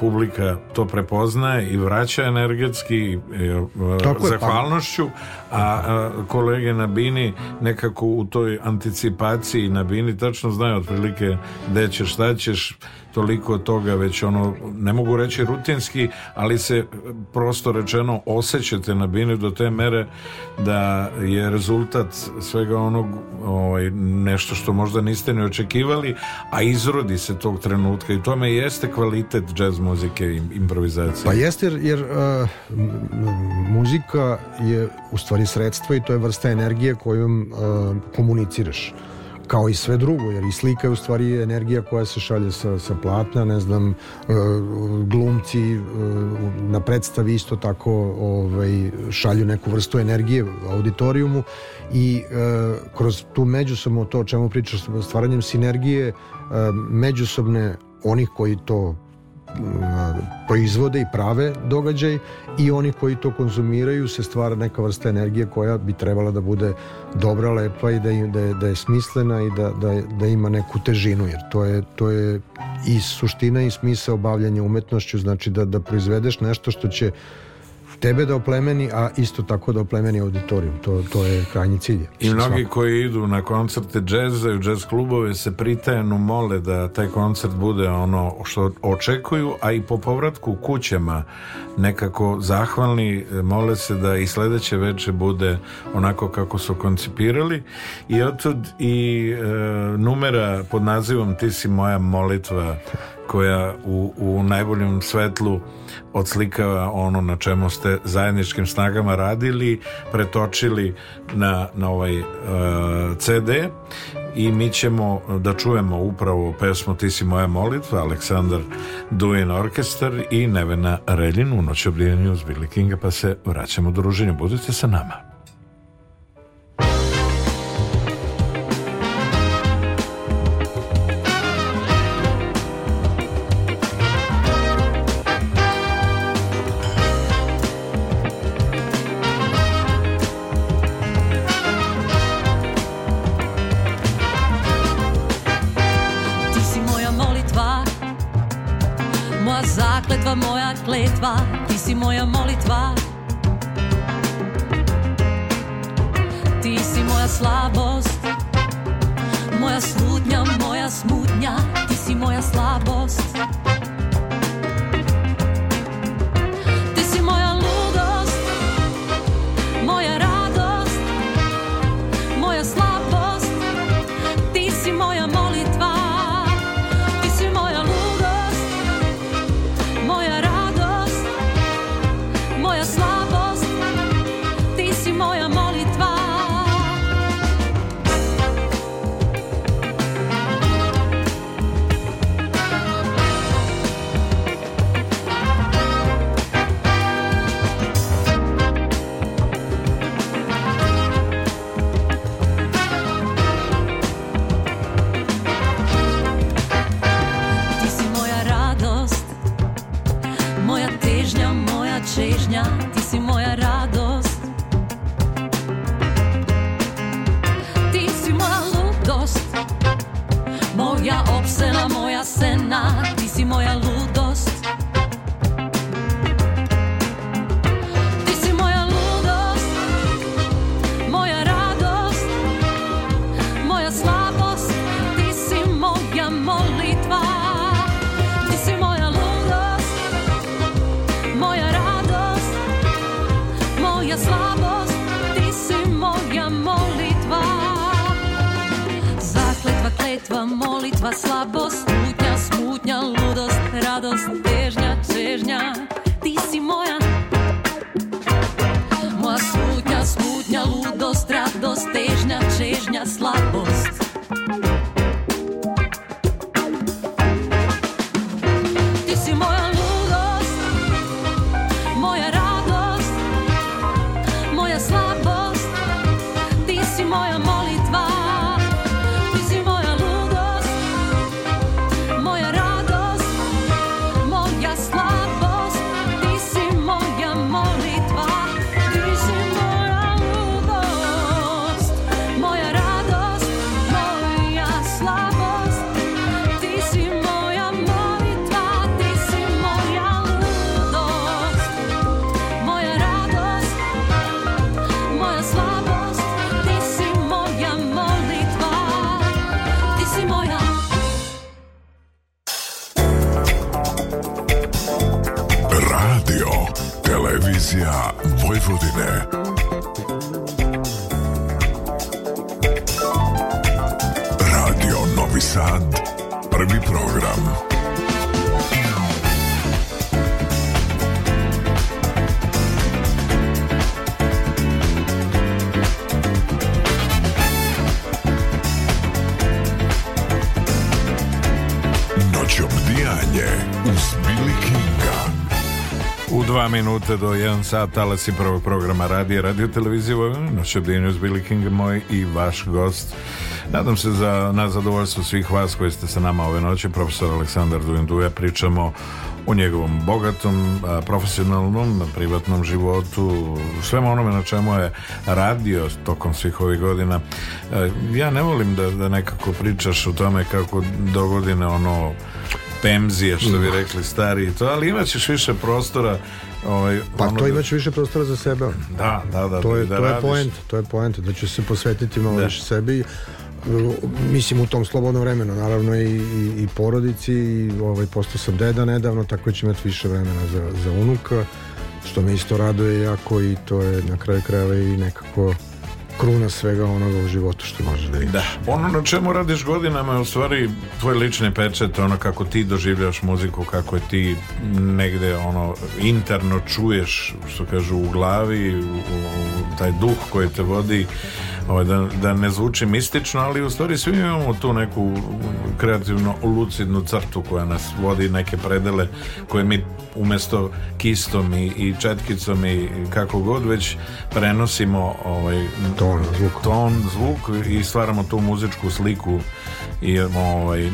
publika to prepoznaje i vraća energetski e, Tako pa- zahvalnošću, a kolege na Bini nekako u toj anticipaciji na Bini tačno znaju otprilike gde ćeš, šta ćeš, toliko toga već ono, ne mogu reći rutinski, ali se prosto rečeno osjećate na bini do te mere da je rezultat svega onog ovaj, nešto što možda niste ne očekivali, a izrodi se tog trenutka i tome jeste kvalitet jazz muzike i improvizacije. Pa jeste jer, jer uh, muzika je u stvari sredstvo i to je vrsta energije kojom uh, komuniciraš kao i sve drugo, jer i slika je u stvari energija koja se šalje sa, sa platna, ne znam, e, glumci e, na predstavi isto tako ovaj, šalju neku vrstu energije auditorijumu i e, kroz tu međusobno to o čemu pričaš, stvaranjem sinergije, međusobne onih koji to proizvode i prave događaj i oni koji to konzumiraju se stvara neka vrsta energije koja bi trebala da bude dobra, lepa i da, da, je, da je smislena i da, da, da ima neku težinu, jer to je, to je i suština i smisao obavljanja umetnošću, znači da, da proizvedeš nešto što će tebe da oplemeni, a isto tako da oplemeni auditorijum. To, to je krajnji cilj. I mnogi svako. koji idu na koncerte džeza i džez klubove se pritajeno mole da taj koncert bude ono što očekuju, a i po povratku kućama nekako zahvalni mole se da i sledeće veče bude onako kako su koncipirali i otud i e, numera pod nazivom Ti si moja molitva koja u, u najboljem svetlu odslikava ono na čemu ste zajedničkim snagama radili, pretočili na, na ovaj uh, e, CD i mi ćemo da čujemo upravo pesmu Ti si moja molitva, Aleksandar Duin Orkestar i Nevena Reljin u noćobrijanju uz Billy Kinga, pa se vraćamo druženju. Budite sa nama. dnia, ti si slavost ya Vuelvo Dinero minute do 1 sat talasi prvog programa radije radio televizije Vojvodina naš ovdje Billy King moj i vaš gost nadam se za na zadovoljstvo svih vas koji ste sa nama ove noći profesor Aleksandar Dujanduja pričamo o njegovom bogatom, profesionalnom, privatnom životu, svemu onome na čemu je radio tokom svih ovih godina. Ja ne volim da, da nekako pričaš o tome kako do godine ono pemzije, što bi mm. rekli stari i to, ali imaćeš više prostora Ovaj, pa ono to imaš da- više prostora za sebe. Da, da, da. To je, da to radiš. je point, to je point, da će se posvetiti malo da. više sebi. Mislim u tom slobodnom vremenu, naravno i, i, i porodici, i, ovaj, postao sam deda nedavno, tako da ću imati više vremena za, za unuka, što me isto raduje jako i to je na kraju krajeva i nekako kruna svega onoga u životu što može da imaš. Da. Ono na čemu radiš godinama je u stvari tvoj lični pečet, ono kako ti doživljaš muziku, kako je ti negde ono interno čuješ, što kažu, u glavi, u, u, taj duh koji te vodi ovaj, da, da ne zvuči mistično, ali u stvari svi imamo tu neku kreativno lucidnu crtu koja nas vodi neke predele koje mi umesto kistom i, i četkicom i kako god već prenosimo ovaj, ton, zvuk. ton, zvuk i stvaramo tu muzičku sliku i ovaj,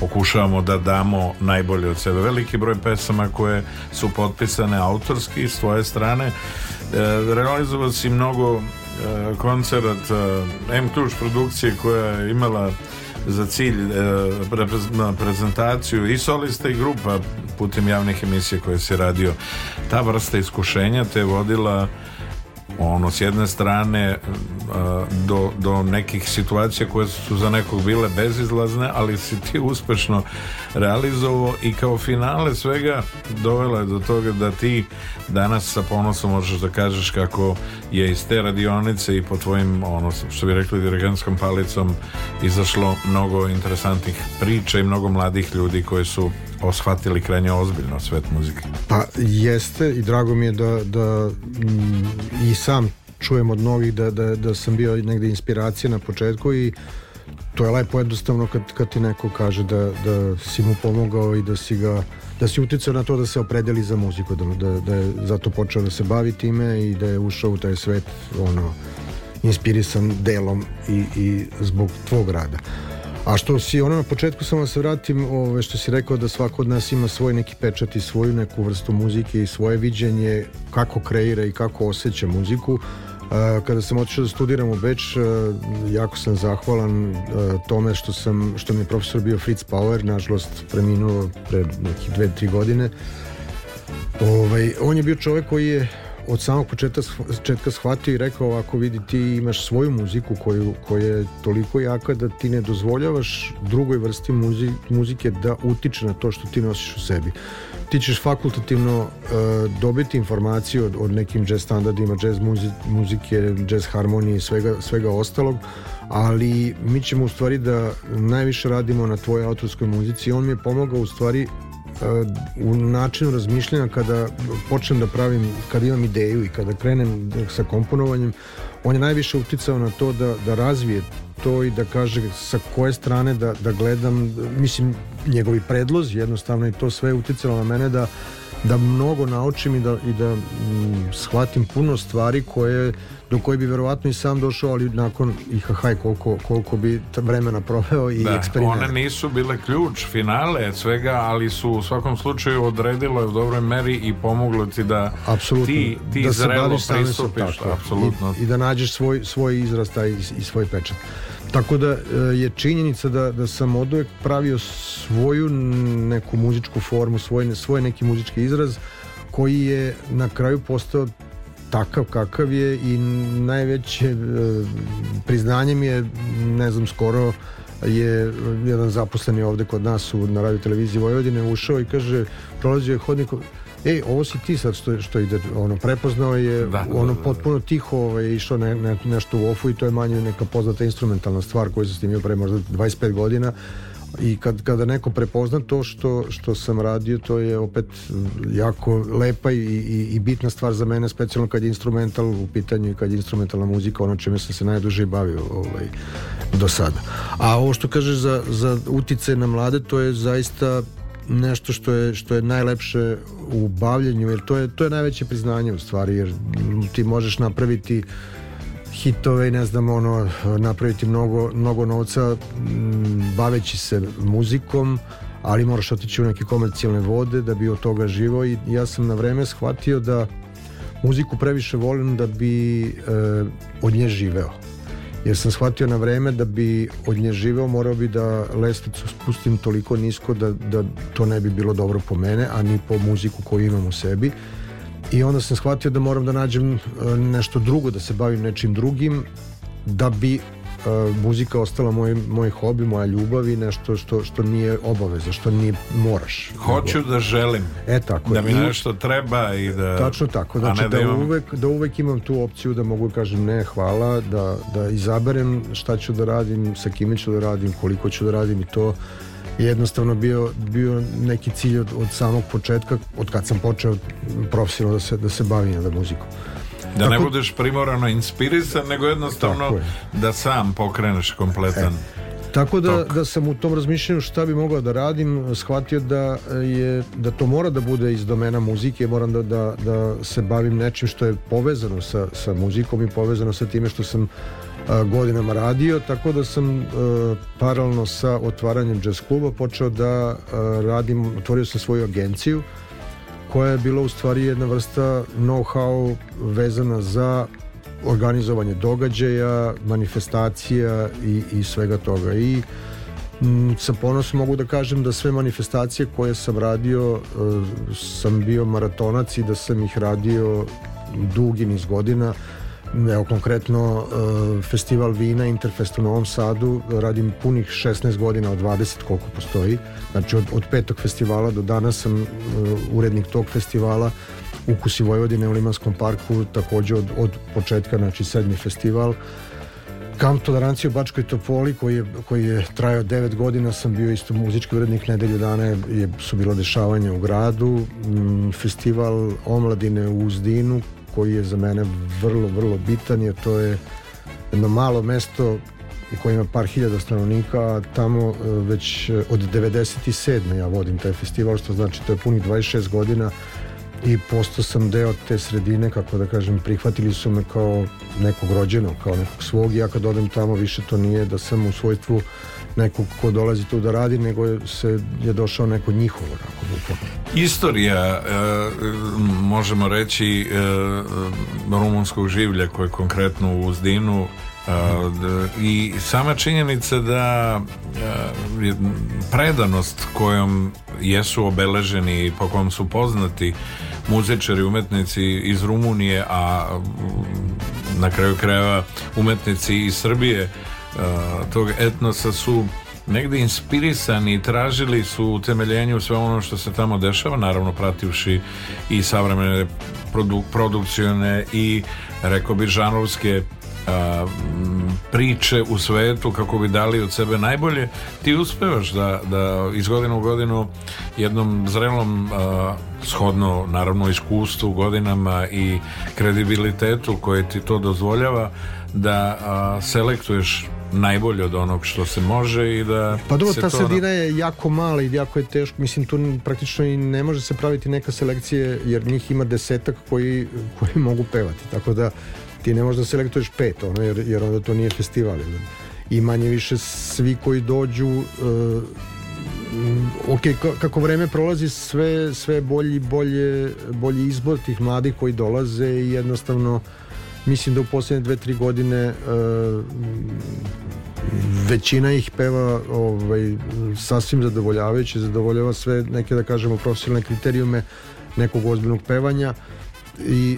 pokušavamo da damo najbolje od sebe. Veliki broj pesama koje su potpisane autorski s tvoje strane e, realizovao si mnogo Eh, koncert eh, M Ključ produkcije koja je imala za cilj eh, na prezentaciju i solista i grupa putem javnih emisija koje se radio ta vrsta iskušenja te je vodila ono s jedne strane e, do, do nekih situacija koje su za nekog bile bezizlazne ali si ti uspešno realizovao i kao finale svega dovelo je do toga da ti danas sa ponosom možeš da kažeš kako je iz te radionice i po tvojim ono što bi rekli dirigentskom palicom izašlo mnogo interesantnih priča i mnogo mladih ljudi koji su oshvatili krajnje ozbiljno svet muzike. Pa jeste i drago mi je da, da m, mm, i sam čujem od novih da, da, da sam bio negde inspiracija na početku i to je lepo jednostavno kad, kad ti neko kaže da, da si mu pomogao i da si ga da si uticao na to da se opredeli za muziku da, da, da je zato počeo da se bavi time i da je ušao u taj svet ono inspirisan delom i, i zbog tvog rada A što si, ono na početku samo da se vratim, ove, što si rekao da svako od nas ima svoj neki pečat i svoju neku vrstu muzike i svoje viđenje, kako kreira i kako osjeća muziku. E, kada sam otišao da studiram u Beč, e, jako sam zahvalan e, tome što, sam, što mi je profesor bio Fritz Power, nažalost preminuo pre nekih dve, tri godine. Ovaj, on je bio čovek koji je od samog početka, početka shvatio i rekao ovako vidi ti imaš svoju muziku koju, koja je toliko jaka da ti ne dozvoljavaš drugoj vrsti muzi, muzike da utiče na to što ti nosiš u sebi. Ti ćeš fakultativno uh, dobiti informaciju od, od nekim jazz standardima, jazz muzi, muzike, jazz harmonije i svega, svega ostalog, ali mi ćemo u stvari da najviše radimo na tvojoj autorskoj muzici i on mi je pomogao u stvari u načinu razmišljanja kada počnem da pravim, kada imam ideju i kada krenem sa komponovanjem, on je najviše uticao na to da, da razvije to i da kaže sa koje strane da, da gledam, mislim, njegovi predlozi jednostavno i to sve je uticalo na mene da, da mnogo naučim i da, i da mm, shvatim puno stvari koje do koji bi verovatno i sam došao, ali nakon IHH koliko, koliko bi vremena proveo i da, eksperimenta. One nisu bile ključ finale svega, ali su u svakom slučaju odredilo je u dobroj meri i pomoglo ti da apsolutno, ti, ti da zrelo pristupiš. apsolutno. I, I, da nađeš svoj, svoj izraz taj, i svoj pečat. Tako da e, je činjenica da, da sam od uvek pravio svoju neku muzičku formu, svoj, svoj neki muzički izraz koji je na kraju postao takav kakav je i najveće e, priznanje mi je, ne znam, skoro je jedan zaposleni ovde kod nas u, na radio televiziji Vojvodine ušao i kaže, prolazio je hodnikom, ej ovo si ti sad što, što ide, ono, prepoznao je, da, da ono, da, da. potpuno tiho ovaj, išao ne, ne, nešto u ofu i to je manje neka poznata instrumentalna stvar koju sam snimio pre možda 25 godina, i kad, kada neko prepozna to što, što sam radio, to je opet jako lepa i, i, i bitna stvar za mene, specijalno kad je instrumental u pitanju i kad je instrumentalna muzika, ono čime sam se najduže bavio ovaj, do sada. A ovo što kažeš za, za utice na mlade, to je zaista nešto što je što je najlepše u bavljenju jer to je to je najveće priznanje u stvari jer ti možeš napraviti uh, hitove i ne znam ono napraviti mnogo, mnogo novca baveći se muzikom ali moraš otići u neke komercijalne vode da bi od toga živo i ja sam na vreme shvatio da muziku previše volim da bi e, od nje živeo jer sam shvatio na vreme da bi od nje živeo morao bi da lestvicu spustim toliko nisko da, da to ne bi bilo dobro po mene a ni po muziku koju imam u sebi I onda sam shvatio da moram da nađem e, nešto drugo, da se bavim nečim drugim, da bi e, muzika ostala moj, moj hobi, moja ljubav i nešto što, što nije obaveza, što nije moraš. Hoću da želim. E tako. Da mi nešto treba i da... Tačno tako. Znači, da, da, imam... uvek, da uvek imam tu opciju da mogu da kažem ne, hvala, da, da izaberem šta ću da radim, sa kime ću da radim, koliko ću da radim i to jednostavno bio, bio neki cilj od, od samog početka, od kad sam počeo profesionalno da se, da se bavim da muzikom. Da tako, ne budeš primorano inspirisan, nego jednostavno da sam pokreneš kompletan e, Tako da, tok. da sam u tom razmišljanju šta bi mogao da radim, shvatio da, je, da to mora da bude iz domena muzike, moram da, da, da se bavim nečim što je povezano sa, sa muzikom i povezano sa time što sam godinama radio, tako da sam e, paralelno sa otvaranjem jazz kluba počeo da e, radim, otvorio sam svoju agenciju koja je bila u stvari jedna vrsta know-how vezana za organizovanje događaja, manifestacija i, i svega toga. I m, sa ponosom mogu da kažem da sve manifestacije koje sam radio e, sam bio maratonac i da sam ih radio dugi niz godina Evo konkretno e, festival vina Interfest u Novom Sadu radim punih 16 godina od 20 koliko postoji. Znači od, od petog festivala do danas sam e, urednik tog festivala Ukusi Vojvodine u Limanskom parku takođe od, od početka, znači sedmi festival. Kamp tolerancije u Bačkoj Topoli koji je, koji je trajao 9 godina sam bio isto muzički urednik nedelju dana je, su bilo dešavanja u gradu mm, festival omladine u Uzdinu koji je za mene vrlo, vrlo bitan, jer to je jedno malo mesto koji ima par hiljada stanovnika, a tamo e, već e, od 97. ja vodim taj festival, što znači to je punih 26 godina i postao sam deo te sredine, kako da kažem, prihvatili su me kao nekog rođenog, kao nekog svog i ja kad odem tamo više to nije da sam u svojstvu uh, nekog ko dolazi tu da radi, nego se je došao neko njihovo. onako bukvalno. Istorija e, možemo reći e, rumunskog življa koje je konkretno u Uzdinu e, i sama činjenica da predanost kojom jesu obeleženi i po kojom su poznati muzičari, umetnici iz Rumunije, a na kraju krajeva umetnici iz Srbije tog etnosa su negde inspirisani i tražili su utemeljenje sve ono što se tamo dešava, naravno prativši i savremene produ produkcijone i rekao bi žanovske a, priče u svetu kako bi dali od sebe najbolje ti uspevaš da, da iz godinu u godinu jednom zrelom a, shodno naravno iskustvu godinama i kredibilitetu koje ti to dozvoljava da a, selektuješ najbolje od onog što se može i da... Pa dobro, ta sredina je jako mala i jako je teško, mislim tu praktično i ne može se praviti neka selekcije jer njih ima desetak koji, koji mogu pevati, tako da ti ne možeš da selektuješ pet, ono, jer, jer onda to nije festival. I manje više svi koji dođu uh, ok, kako vreme prolazi sve, sve bolji, bolje, bolji izbor tih mladih koji dolaze i jednostavno mislim da u poslednje dve, tri godine e, većina ih peva ovaj, sasvim zadovoljavajuće, zadovoljava sve neke, da kažemo, profesionalne kriterijume nekog ozbiljnog pevanja i e,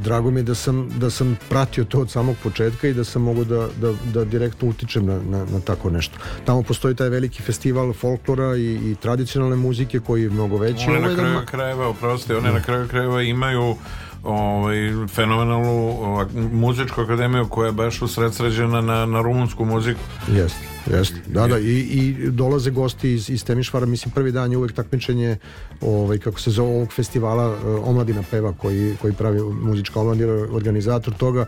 drago mi je da sam, da sam pratio to od samog početka i da sam mogao da, da, da direktno utičem na, na, na tako nešto. Tamo postoji taj veliki festival folklora i, i tradicionalne muzike koji je mnogo veći. One na kraju krajeva, oprosti, one na kraju krajeva imaju ovaj, fenomenalnu ovaj, muzičku akademiju koja je baš usredsređena na, na rumunsku muziku. Jeste, jeste. Da, da, i, i dolaze gosti iz, iz Temišvara, mislim prvi dan je uvek takmičenje ovaj, kako se zove ovog festivala eh, Omladina peva koji, koji pravi muzička omladina, organizator toga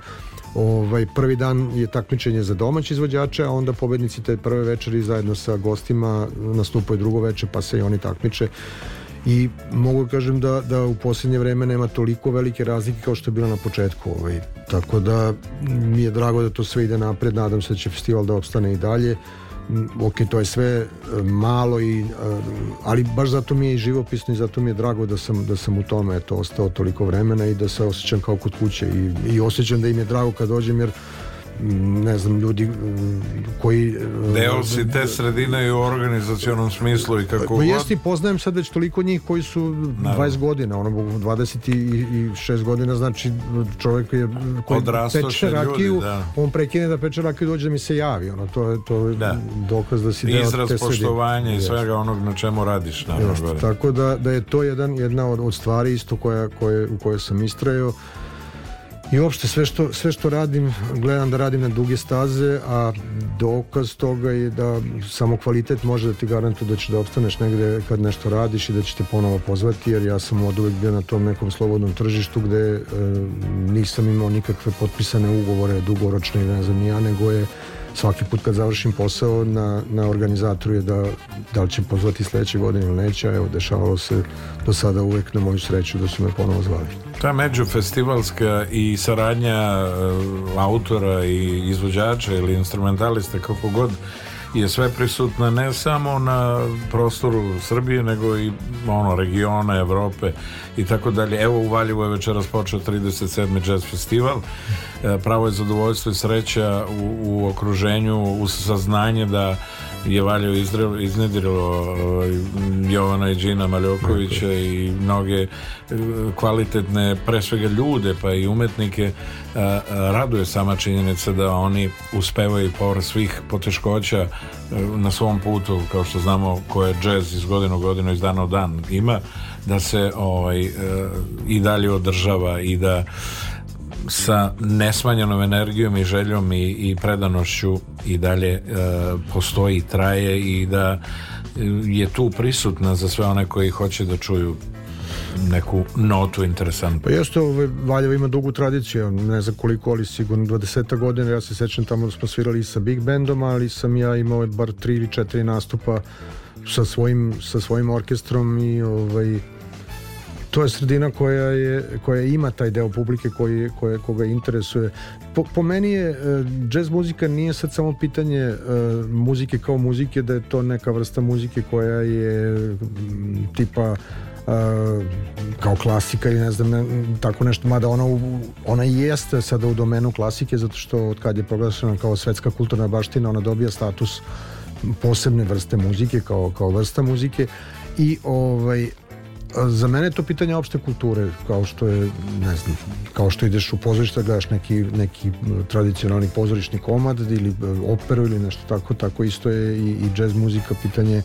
ovaj, prvi dan je takmičenje za domaće izvođače, a onda pobednici te prve večeri zajedno sa gostima nastupaju drugo veče, pa se i oni takmiče i mogu da kažem da, da u posljednje vreme nema toliko velike razlike kao što je bilo na početku ovaj. tako da mi je drago da to sve ide napred nadam se da će festival da opstane i dalje mm, ok, to je sve e, malo i, e, ali baš zato mi je i živopisno i zato mi je drago da sam, da sam u tome eto, ostao toliko vremena i da se osjećam kao kod kuće i, i osjećam da im je drago kad dođem jer ne znam, ljudi uh, koji... Uh, deo si te sredine i u organizacijonom smislu i kako... Pa jeste, poznajem sad već toliko njih koji su Naravno. 20 godina, ono, 26 godina, znači čovjek je, koji Odrastoše peče rakiju, ljudi, da. on prekine da peče rakiju dođe da mi se javi, ono, to je, to je da. dokaz da si deo Izraz te poštovanja i svega onog na čemu radiš, naravno. Tako da, da je to jedan, jedna od, od stvari isto koja, koje, u kojoj sam istrajao, I uopšte sve što, sve što radim, gledam da radim na duge staze, a dokaz toga je da samo kvalitet može da ti garantuje da ćeš da opstaneš negde kad nešto radiš i da će te ponovo pozvati, jer ja sam od uvek bio na tom nekom slobodnom tržištu gde e, nisam imao nikakve potpisane ugovore, dugoročne ili ne znam ja, nego je svaki put kad završim posao na, na organizatoru je da, da li će pozvati sledeće godine ili neće, evo dešavalo se do sada uvek na moju sreću da su me ponovo zvali. Ta međufestivalska i saradnja e, autora i izvođača ili instrumentalista kako god je sve prisutna ne samo na prostoru Srbije nego i ono regiona Evrope i tako dalje. Evo u Valjevu je večeras počeo 37. jazz festival. E, pravo je zadovoljstvo i sreća u, u okruženju, u saznanje da je valju iznedilo ovaj, Jovana i Đina Maljokovića i mnoge e, kvalitetne, pre svega ljude pa i umetnike e, e, raduje sama činjenica da oni uspevaju povr svih poteškoća na svom putu, kao što znamo koje džez iz godinu godinu, iz dana u dan ima, da se ovaj, i dalje održava i da sa nesmanjenom energijom i željom i, i predanošću i dalje e, postoji i traje i da e, je tu prisutna za sve one koji hoće da čuju neku notu interesantnu. Pa jeste, ovaj, Valjevo ima dugu tradiciju, ne znam koliko, ali sigurno 20 godina, ja se sećam tamo da smo svirali i sa Big Bandom, ali sam ja imao bar tri ili četiri nastupa sa svojim, sa svojim orkestrom i ovaj, to je sredina koja, je, koja ima taj deo publike koji, koje, koga interesuje. Po, po meni je džez muzika nije sad samo pitanje uh, muzike kao muzike, da je to neka vrsta muzike koja je m, tipa Uh, kao klasika i ne znam ne, tako nešto, mada ona, u, ona jeste sada u domenu klasike zato što od kad je proglašena kao svetska kulturna baština ona dobija status posebne vrste muzike kao, kao vrsta muzike i ovaj za mene je to pitanje opšte kulture, kao što je, ne znam, kao što ideš u pozorište, da gledaš neki, neki tradicionalni pozorišni komad ili e, operu ili nešto tako, tako isto je i, i jazz muzika, pitanje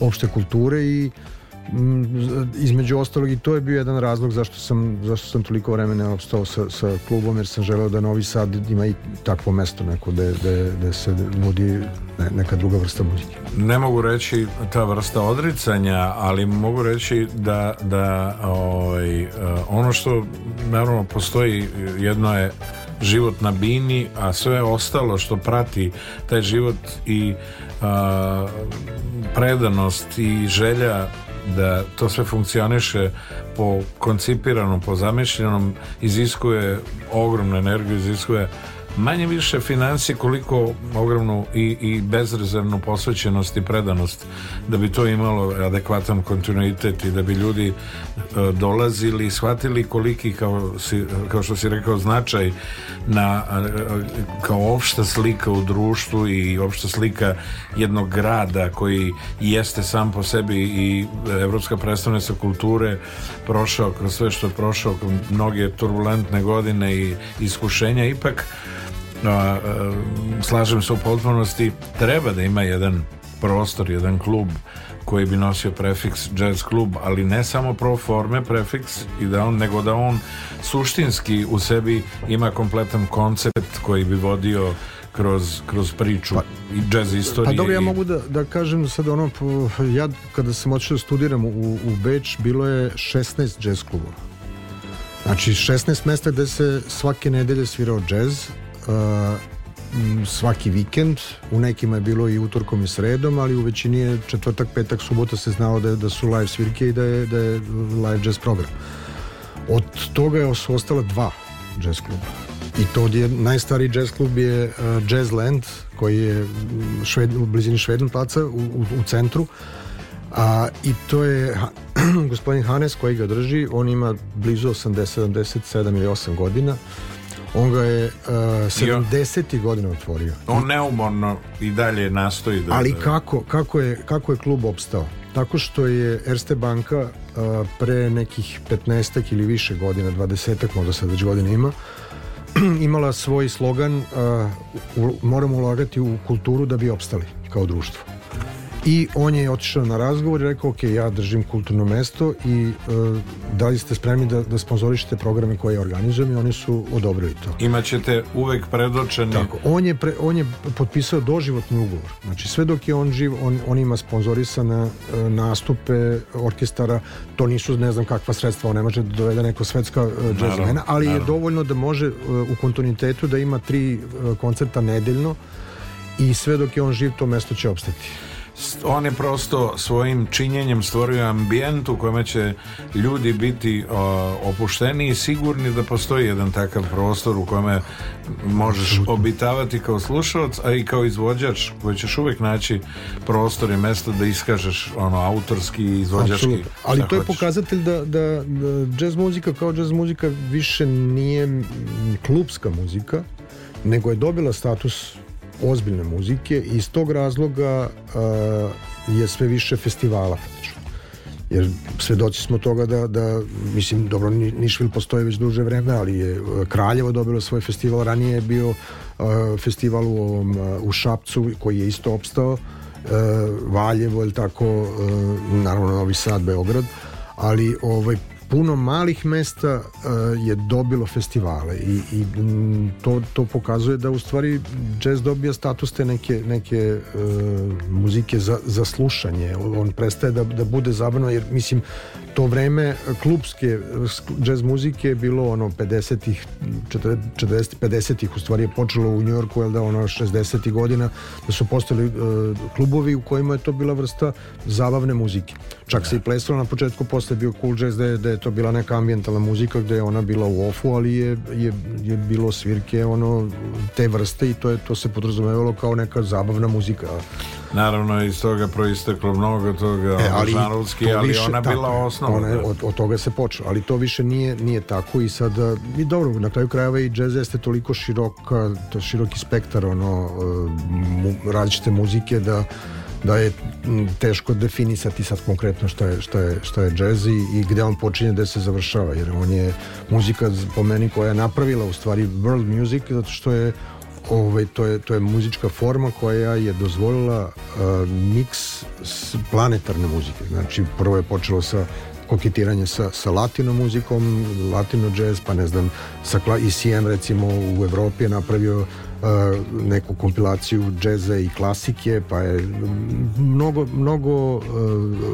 opšte kulture i uh, Mm, između ostalog i to je bio jedan razlog zašto sam, zašto sam toliko vremena obstao sa, sa klubom jer sam želeo da Novi Sad ima i takvo mesto neko da, da, da se vodi neka druga vrsta muzike. Ne mogu reći ta vrsta odricanja, ali mogu reći da, da ovaj, eh, ono što naravno postoji jedno je život na bini, a sve ostalo što prati taj život i a, eh, predanost i želja da to sve funkcioniše po koncipiranom, po zamišljenom, iziskuje ogromnu energiju, iziskuje manje više financije koliko ogromnu i, i bezrezervnu posvećenost i predanost da bi to imalo adekvatan kontinuitet i da bi ljudi e, dolazili i shvatili koliki kao, si, kao što si rekao značaj na kao opšta slika u društvu i opšta slika jednog grada koji jeste sam po sebi i Evropska predstavnica kulture prošao kroz sve što je prošao mnoge turbulentne godine i iskušenja ipak no, slažem se u potpunosti treba da ima jedan prostor, jedan klub koji bi nosio prefiks jazz klub, ali ne samo pro forme prefiks i da on, nego da on suštinski u sebi ima kompletan koncept koji bi vodio kroz, kroz priču pa, i jazz istorije. Pa dobro, ja mogu da, da kažem sad ono, ja kada sam odšao da studiram u, u Beč, bilo je 16 jazz klubova. Znači 16 mesta gde se svake nedelje svirao jazz svaki vikend, u nekima je bilo i utorkom i sredom, ali u većini je četvrtak, petak, subota se znao da, da su live svirke i da je, da je live jazz program. Od toga je ostala dva jazz kluba. I to je najstariji jazz klub je uh, Jazzland koji je šved, u blizini Švedn placa u, u, u centru. A, I to je gospodin Hanes koji ga drži, on ima blizu 80, 77 ili 8 godina On ga je uh, 70. godina otvorio. On neumorno i dalje nastoji da... Ali da- kako, kako, je, kako je klub opstao? Tako što je Erste Banka uh, pre nekih 15 ili više godina, 20 možda sad već godina ima, imala svoj slogan uh, u, moramo ulagati u kulturu da bi opstali kao društvo. I on je otišao na razgovor i rekao, ok, ja držim kulturno mesto i e, da li ste spremni da, da sponzorišete programe koje organizujem i oni su odobrili to. Imaćete uvek predočeni... Tako, on je, pre, on je potpisao doživotni ugovor. Znači, sve dok je on živ, on, on ima sponzorisane e, nastupe orkestara, to nisu ne znam kakva sredstva, on ne može da dovede neko svetska e, jazzmena, ali naravno. je dovoljno da može e, u kontinuitetu da ima tri e, koncerta nedeljno i sve dok je on živ to mesto će opstati on je prosto svojim činjenjem stvorio ambijent u kome će ljudi biti uh, opušteni i sigurni da postoji jedan takav prostor u kome možeš obitavati kao slušalac, a i kao izvođač koji ćeš uvek naći prostor i mesto da iskažeš ono autorski i izvođački. Absolut. Ali to je pokazatelj da, da, da jazz muzika kao jazz muzika više nije klubska muzika, nego je dobila status ozbiljne muzike i iz tog razloga uh, je sve više festivala praktično. Jer svedoci smo toga da, da mislim, dobro, Nišvil postoje već duže vreme, ali je Kraljevo dobilo svoj festival, ranije je bio uh, festival u, ovom, uh, u Šapcu koji je isto opstao, Valjevo, ili tako, naravno Novi Sad, Beograd, ali ovaj, puno malih mesta e, je dobilo festivale i, i to, to pokazuje da u stvari jazz dobija status te neke, neke e, muzike za, za slušanje. On prestaje da, da bude zabavno jer mislim to vreme klubske jazz muzike je bilo ono 50-ih 40 50-ih u stvari je počelo u Njujorku jel da ono 60-ih godina da su postali e, klubovi u kojima je to bila vrsta zabavne muzike. Čak da. se i plesalo na početku posle bio cool jazz da je, da je to bila neka ambientalna muzika gde je ona bila u ofu, ali je, je, je bilo svirke ono, te vrste i to, je, to se podrazumevalo kao neka zabavna muzika. Naravno, iz toga proisteklo mnogo toga, e, ali, žanrovski, to ali više, ona tako, bila osnova. Ona, od, od toga se počelo, ali to više nije, nije tako i sad, e, i dobro, na kraju krajeva i džez jeste toliko širok, to široki spektar ono, e, mu, različite muzike da da je teško definisati sad konkretno šta je, šta je, šta je džez i, i gde on počinje, gde da se završava, jer on je muzika po meni koja je napravila u stvari world music, zato što je ovaj, to, je, to je muzička forma koja je dozvolila uh, miks planetarne muzike. Znači, prvo je počelo sa koketiranje sa, sa latino muzikom, latino jazz, pa ne znam, sa, i Sien recimo u Evropi je napravio E, neku kompilaciju džeza i klasike, pa je mnogo, mnogo e,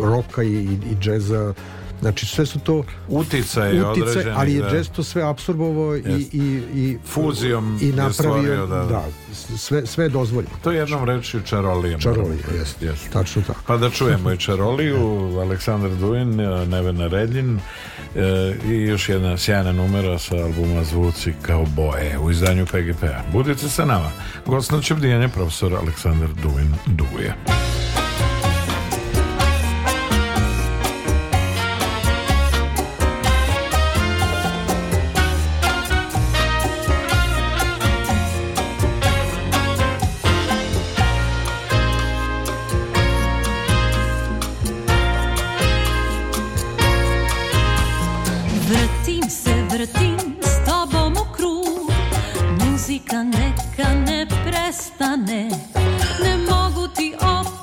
roka i, i džeza Znači sve su to uticaje određene, ali je jazz da. to sve apsorbovao i, i, i fuzijom i napravio, da, da, da, sve, sve je dozvoljeno. To je jednom reči čarolija. Čarolija, jeste, jest. tačno tako. Pa da čujemo i čaroliju, Aleksandar Duin, Nevena Redljin e, eh, i još jedna sjajna numera sa albuma Zvuci kao boje u izdanju PGP-a. Budite sa nama. Gostno na će profesor Aleksandar Duin Duje. se vrtim s tobom u krug Muzika neka ne prestane Ne mogu ti opet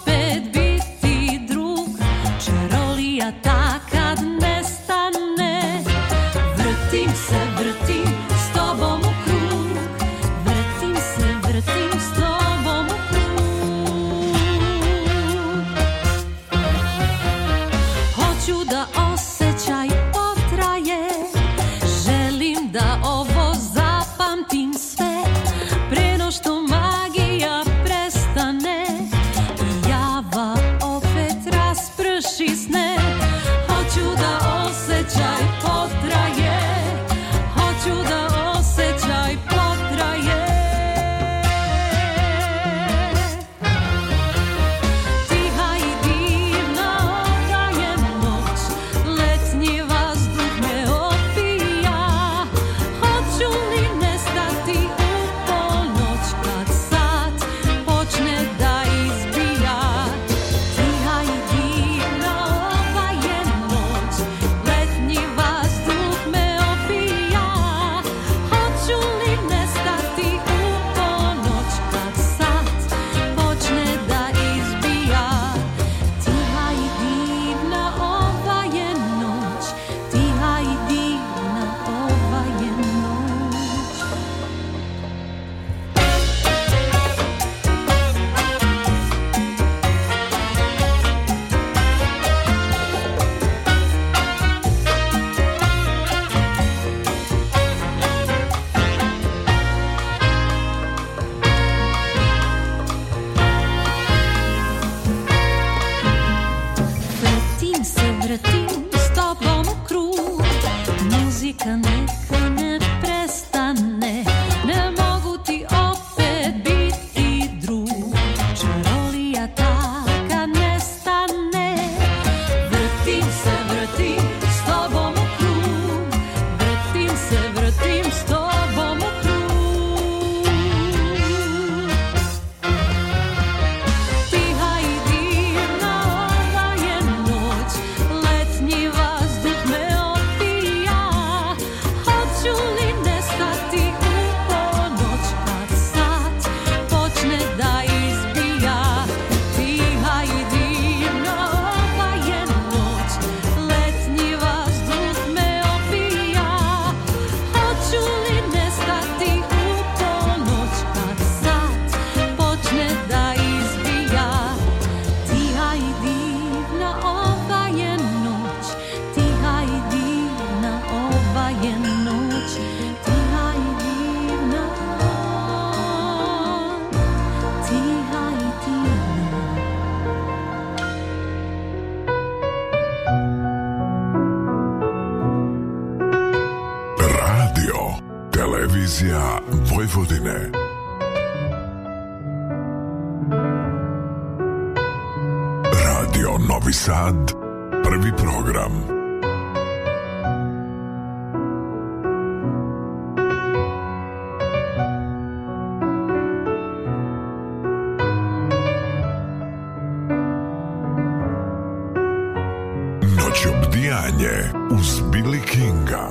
Sijanje uz Billy Kinga.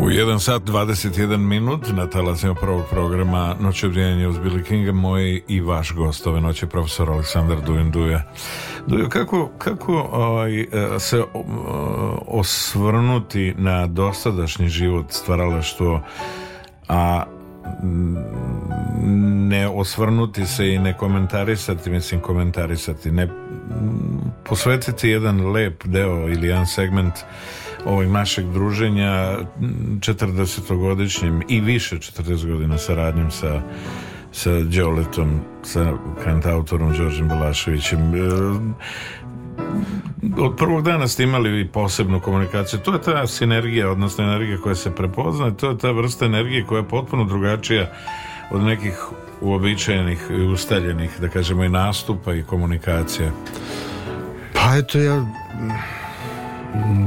U 1 sat 21 minut na talasima prvog programa Noće obrijanje uz Billy Kinga moj i vaš gost ove noće profesor Aleksandar Dujan Duja. Dujo, kako, kako ovaj, e, se e, osvrnuti na dosadašnji život stvaralaštvo a ne osvrnuti se i ne komentarisati, mislim komentarisati, ne posvetiti jedan lep deo ili jedan segment ovog našeg druženja 40 godišnjem i više 40 godina saradnjom sa sa Đoletom, sa kantautorom Đorđem Balaševićem. E, od prvog dana ste imali i posebnu komunikaciju. To je ta sinergija, odnosno energija koja se prepozna, to je ta vrsta energije koja je potpuno drugačija od nekih uobičajenih i ustaljenih, da kažemo, i nastupa i komunikacija? Pa eto, ja...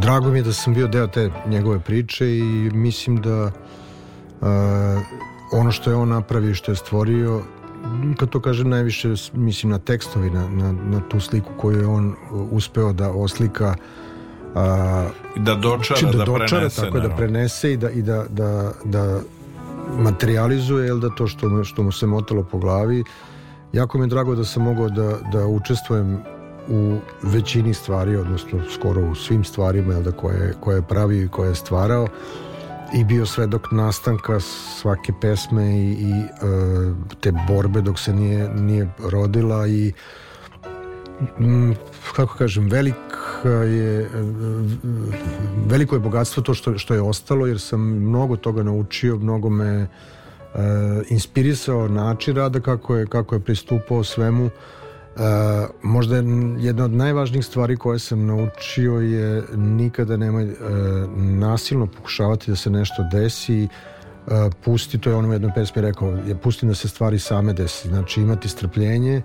Drago mi je da sam bio deo te njegove priče i mislim da uh, ono što je on napravio i što je stvorio kad to kažem najviše mislim na tekstovi, na, na, na tu sliku koju je on uspeo da oslika a, da dočara, da, da dočara, prenese, tako da naravno. da prenese i da, i da, da, da materializuje jel da to što, me, što mu se motalo po glavi jako mi je drago da sam mogao da, da učestvujem u većini stvari odnosno skoro u svim stvarima jel da, koje, koje je pravio i koje je stvarao i bio svedok nastanka svake pesme i, i e, te borbe dok se nije, nije rodila i uh, Mm, kako kažem, velik je, veliko je bogatstvo to što, što je ostalo, jer sam mnogo toga naučio, mnogo me e, inspirisao način rada kako je, kako je pristupao svemu. E, možda jedna od najvažnijih stvari koje sam naučio je nikada nemoj e, nasilno pokušavati da se nešto desi pusti, to je ono u jednom pesmi rekao, je pustim da se stvari same desi. Znači imati strpljenje, uh,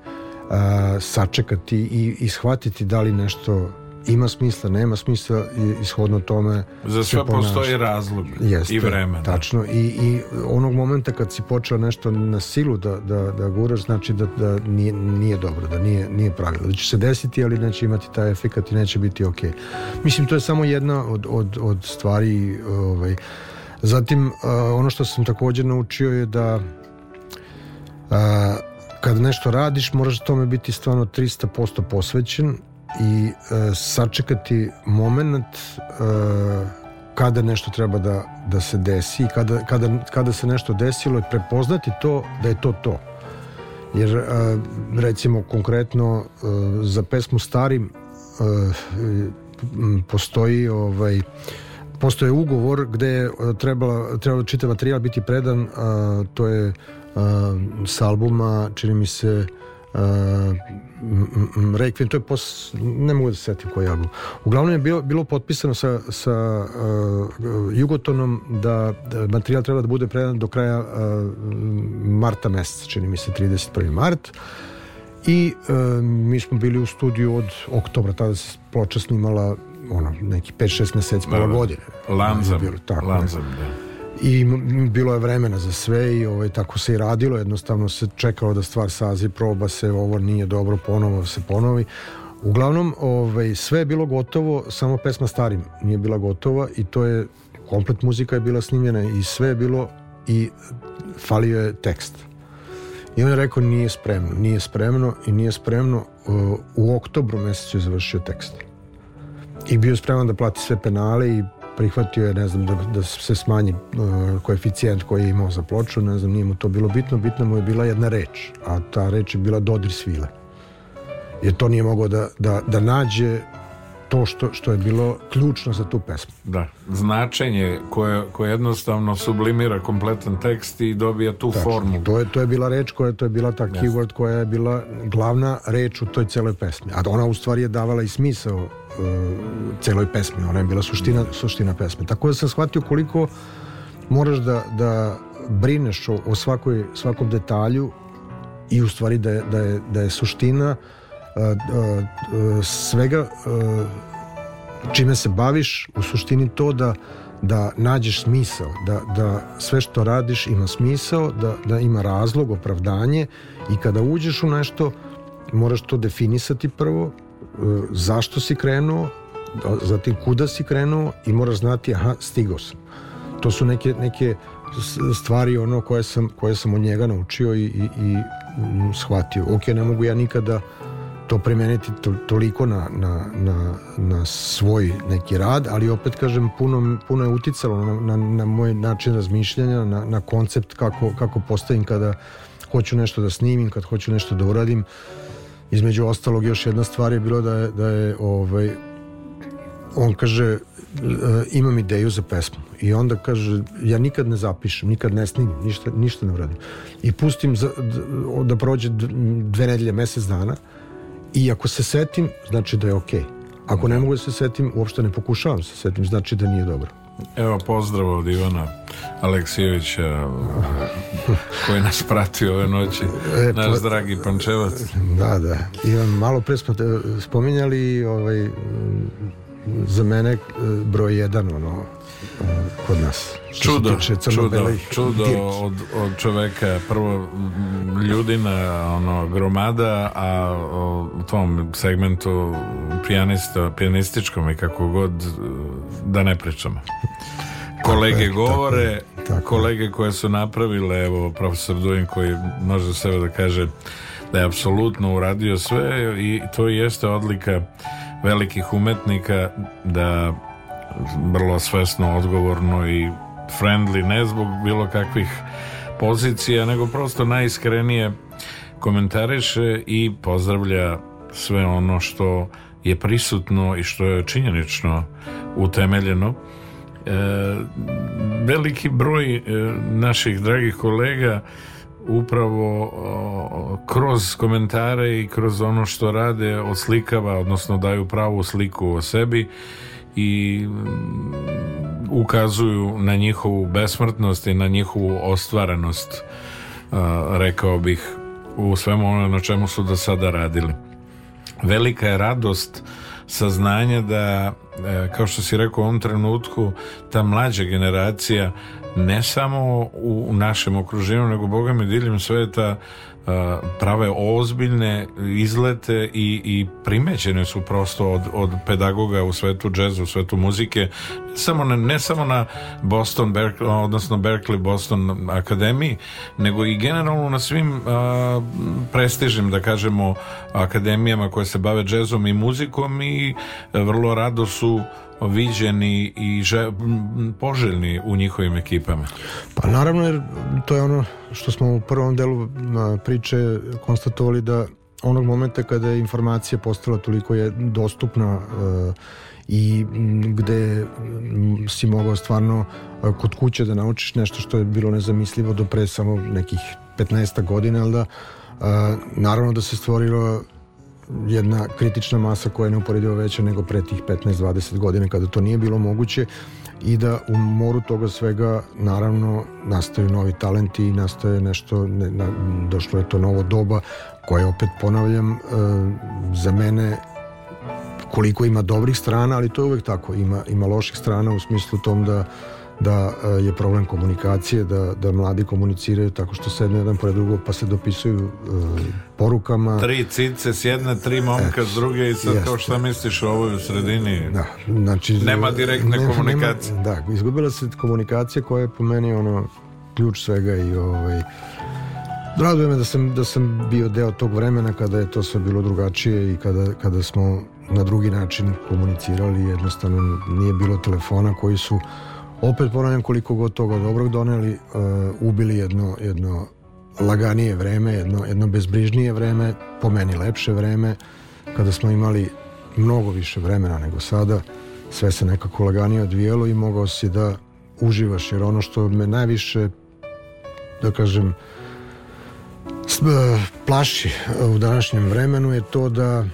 a, sačekati i, ishvatiti da li nešto ima smisla, nema smisla i ishodno tome... Za sve postoji razlog Jeste, i vremena. Tačno, i, i onog momenta kad si počeo nešto na silu da, da, da guraš, znači da, da nije, nije dobro, da nije, nije pravilno. Da će se desiti, ali neće imati taj efekt i neće biti ok. Mislim, to je samo jedna od, od, od stvari... Ovaj. Zatim, ono što sam takođe naučio je da... A, kad nešto radiš moraš tome biti stvarno 300% posvećen i e, sačekati moment e, kada nešto treba da, da se desi i kada, kada, kada se nešto desilo i prepoznati to da je to to. Jer e, recimo konkretno e, za pesmu Starim e, postoji ovaj postoje ugovor gde je trebala, trebalo čitav materijal biti predan, a, to je Ehm, s albuma, čini mi se, uh, Requiem, to je pos, ne mogu da setim koji album. Uglavnom je bilo, bilo potpisano sa, sa uh, Jugotonom da, da materijal treba da bude predan do kraja uh, marta meseca, čini mi se 31. mart. I uh, mi smo bili u studiju od oktobra, tada se ploča snimala ono, neki 5-6 meseci, pola godine. Lanzam. Bilo, tako, lanzam, da i bilo je vremena za sve i ovaj, tako se i radilo, jednostavno se čekalo da stvar sazi, proba se, ovo nije dobro, ponovo se ponovi. Uglavnom, ovaj, sve je bilo gotovo, samo pesma Starim nije bila gotova i to je, komplet muzika je bila snimljena i sve je bilo i falio je tekst. I on je rekao nije spremno, nije spremno i nije spremno. Eh, u oktobru mesecu je završio tekst. I bio spreman da plati sve penale i prihvatio je, ne znam, da, da se smanji uh, koeficijent koji je imao za ploču, ne znam, nije mu to bilo bitno, bitno mu je bila jedna reč, a ta reč je bila dodir svile. Jer to nije mogao da, da, da nađe to što, što je bilo ključno za tu pesmu. Da, značenje koje, koje jednostavno sublimira kompletan tekst i dobija tu Tačno, formu. To je, to je bila reč koja to je bila ta Jasne. keyword koja je bila glavna reč u toj celoj pesmi. A ona u stvari je davala i smisao uh, celoj pesmi. Ona je bila suština, da. suština pesme. Tako da sam shvatio koliko moraš da, da brineš o, o svakoj, svakom detalju i u stvari da je, da je, da je suština uh, svega čime se baviš u suštini to da da nađeš smisao, da, da sve što radiš ima smisao, da, da ima razlog, opravdanje i kada uđeš u nešto moraš to definisati prvo, e, zašto si krenuo, zatim kuda si krenuo i moraš znati aha, stigao sam. To su neke, neke stvari ono koje sam, koje sam od njega naučio i, i, i shvatio. Ok, ne mogu ja nikada uh, to primeniti to, toliko na, na, na, na svoj neki rad, ali opet kažem puno, puno je uticalo na, na, na moj način razmišljanja, na, na koncept kako, kako postavim kada hoću nešto da snimim, kad hoću nešto da uradim. Između ostalog još jedna stvar je bilo da je, da je ovaj, on kaže e, imam ideju za pesmu i onda kaže ja nikad ne zapišem, nikad ne snimim, ništa, ništa ne uradim i pustim za, da prođe dve nedelje, mesec dana I ako se setim, znači da je okej. Okay. Ako ne mogu da se setim, uopšte ne pokušavam da se setim, znači da nije dobro. Evo pozdrav od Ivana Aleksijevića koji nas prati ove noći, e, naš pa, dragi Pančevac. Da, da. Ivan, malo pre smo e, spominjali ovaj, za mene e, broj jedan, ono, kod nas. Čudo, čudo, čudo od, od čoveka, prvo ljudina, ono, gromada, a u tom segmentu pijanista, pijanističkom i kako god, e, da ne pričamo. Kolege govore, kolege koje su napravile, evo, profesor Duin koji može sebe da kaže da je apsolutno uradio sve i to jeste odlika velikih umetnika da vrlo svesno, odgovorno i friendly, ne zbog bilo kakvih pozicija, nego prosto najiskrenije komentariše i pozdravlja sve ono što je prisutno i što je činjenično utemeljeno. E, veliki broj e, naših dragih kolega upravo o, kroz komentare i kroz ono što rade oslikava, odnosno daju pravu sliku o sebi i mm, ukazuju na njihovu besmrtnost i na njihovu ostvarenost uh, rekao bih u svemu ono na čemu su do sada radili velika je radost saznanja da e, kao što si rekao u ovom trenutku ta mlađa generacija ne samo u našem okruženju nego boga mi diljem sveta E, prave ozbiljne izlete i, i primećene su prosto od, od pedagoga u svetu džezu, u svetu muzike samo na, ne samo na Boston Berk, odnosno Berkeley Boston akademiji, nego i generalno na svim a, e, prestižnim da kažemo akademijama koje se bave džezom i muzikom i vrlo rado su viđeni i žel, poželjni u njihovim ekipama? Pa naravno jer to je ono što smo u prvom delu priče konstatovali da onog momenta kada je informacija postala toliko je dostupna e, i gde si mogao stvarno e, kod kuće da naučiš nešto što je bilo nezamislivo do pre samo nekih 15 godina, ali da a, e, naravno da se stvorilo jedna kritična masa koja je neuporedivo veća nego pre tih 15-20 godina kada to nije bilo moguće i da u moru toga svega naravno nastaju novi talenti i nastaje nešto, ne, na, došlo je to novo doba koje opet ponavljam e, za mene koliko ima dobrih strana, ali to je uvek tako, ima, ima loših strana u smislu tom da da e, je problem komunikacije, da, da mladi komuniciraju tako što sedne jedan pored drugog pa se dopisuju uh, porukama. Tri cice s jedne, tri momka s druge i sad jeste. kao šta misliš o ovoj u sredini? Da, znači, nema direktne ne, komunikacije. Nema, da, izgubila se komunikacija koja je po meni ono ključ svega i ovaj, Raduje me da sam, da sam bio deo tog vremena kada je to sve bilo drugačije i kada, kada smo na drugi način komunicirali, jednostavno nije bilo telefona koji su opet ponavljam koliko god toga dobrog doneli, uh, ubili jedno, jedno laganije vreme, jedno, jedno bezbrižnije vreme, po meni lepše vreme, kada smo imali mnogo više vremena nego sada, sve se nekako laganije odvijelo i mogao si da uživaš, jer ono što me najviše, da kažem, e, plaši u današnjem vremenu je to da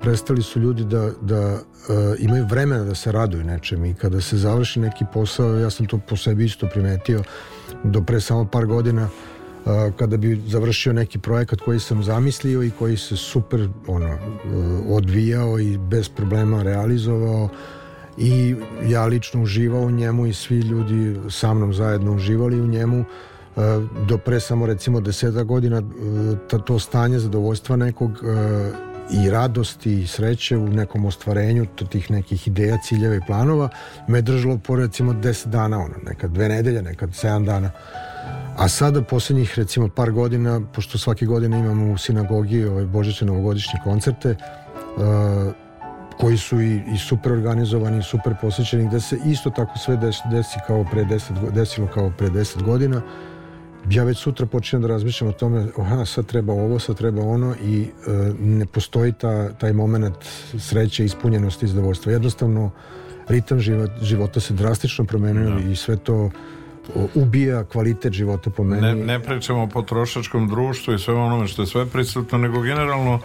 prestali su ljudi da, da E, imaju vremena da se raduju nečem i kada se završi neki posao, ja sam to po sebi isto primetio do pre samo par godina e, kada bi završio neki projekat koji sam zamislio i koji se super ono, e, odvijao i bez problema realizovao i ja lično uživao u njemu i svi ljudi sa mnom zajedno uživali u njemu do pre samo recimo deseta godina to stanje zadovoljstva nekog i radosti i sreće u nekom ostvarenju tih nekih ideja, ciljeva i planova me držalo po recimo 10 dana ono, nekad dve nedelje, nekad 7 dana a sada poslednjih recimo par godina pošto svake godine imamo u sinagogi ovaj, božićne novogodišnje koncerte uh, koji su i, i super organizovani i super posvećeni, gde se isto tako sve desi, desi kao pre 10, desilo kao pre 10 godina uh, ja već sutra počinjem da razmišljam o tome, aha, sad treba ovo, sad treba ono i e, ne postoji ta, taj moment sreće, ispunjenosti i zadovoljstva. Jednostavno, ritam života se drastično promenio da. i sve to ubija kvalitet života po meni. Ne, ne pričamo o potrošačkom društvu i sve onome što je sve prisutno, nego generalno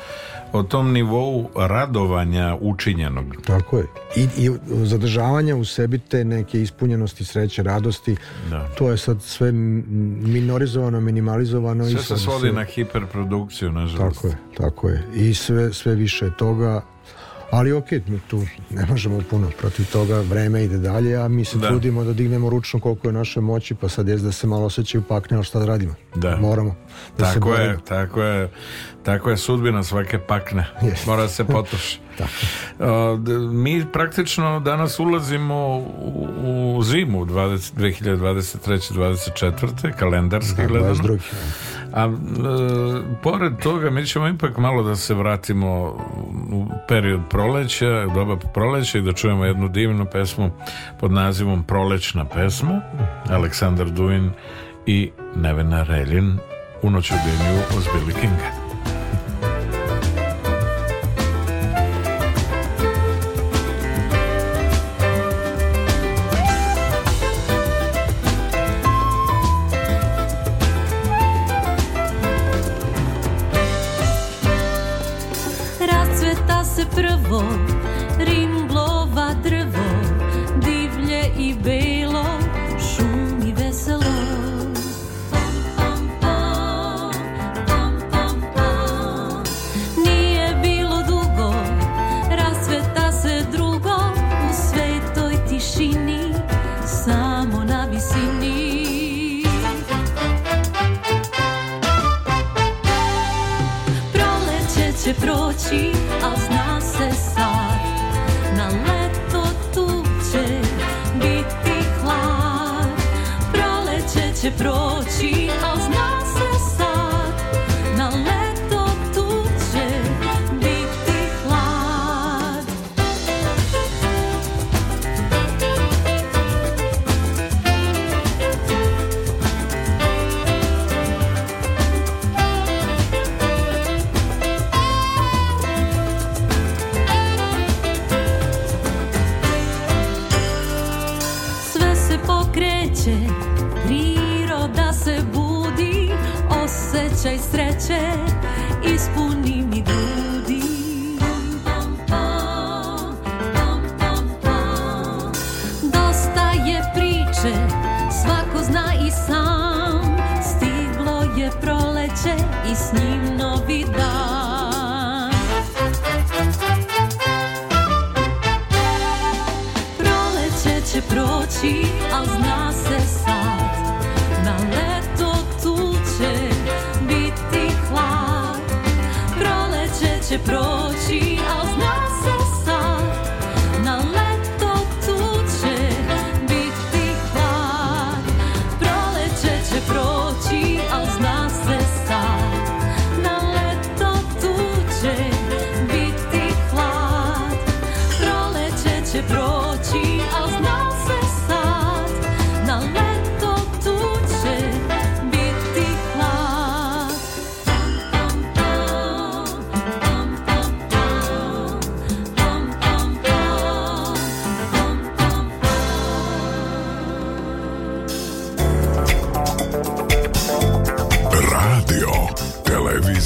o tom nivou radovanja učinjenog. Tako je. I, i zadržavanja u sebi te neke ispunjenosti, sreće, radosti. Da. To je sad sve minorizovano, minimalizovano. Sve i se svodi sve... na hiperprodukciju, nažalost. Tako je, tako je. I sve, sve više toga ali ok, mi tu ne možemo puno protiv toga, vreme ide dalje, a mi se da. trudimo da dignemo ručno koliko je naše moći, pa sad je da se malo osjećaju pakne, ali šta da radimo? Da. Moramo. Da tako se je, tako je. Tako je sudbina svake pakne. Yes. Mora da se potroši. mi praktično danas ulazimo u, u zimu 2023. 24. kalendarski da, gledano. 22. A e, pored toga mi ćemo ipak malo da se vratimo u period proleća, doba proleća i da čujemo jednu divnu pesmu pod nazivom Prolećna pesma. Aleksandar Duin i Nevena Relin u noću dinju uz Billy Kinga.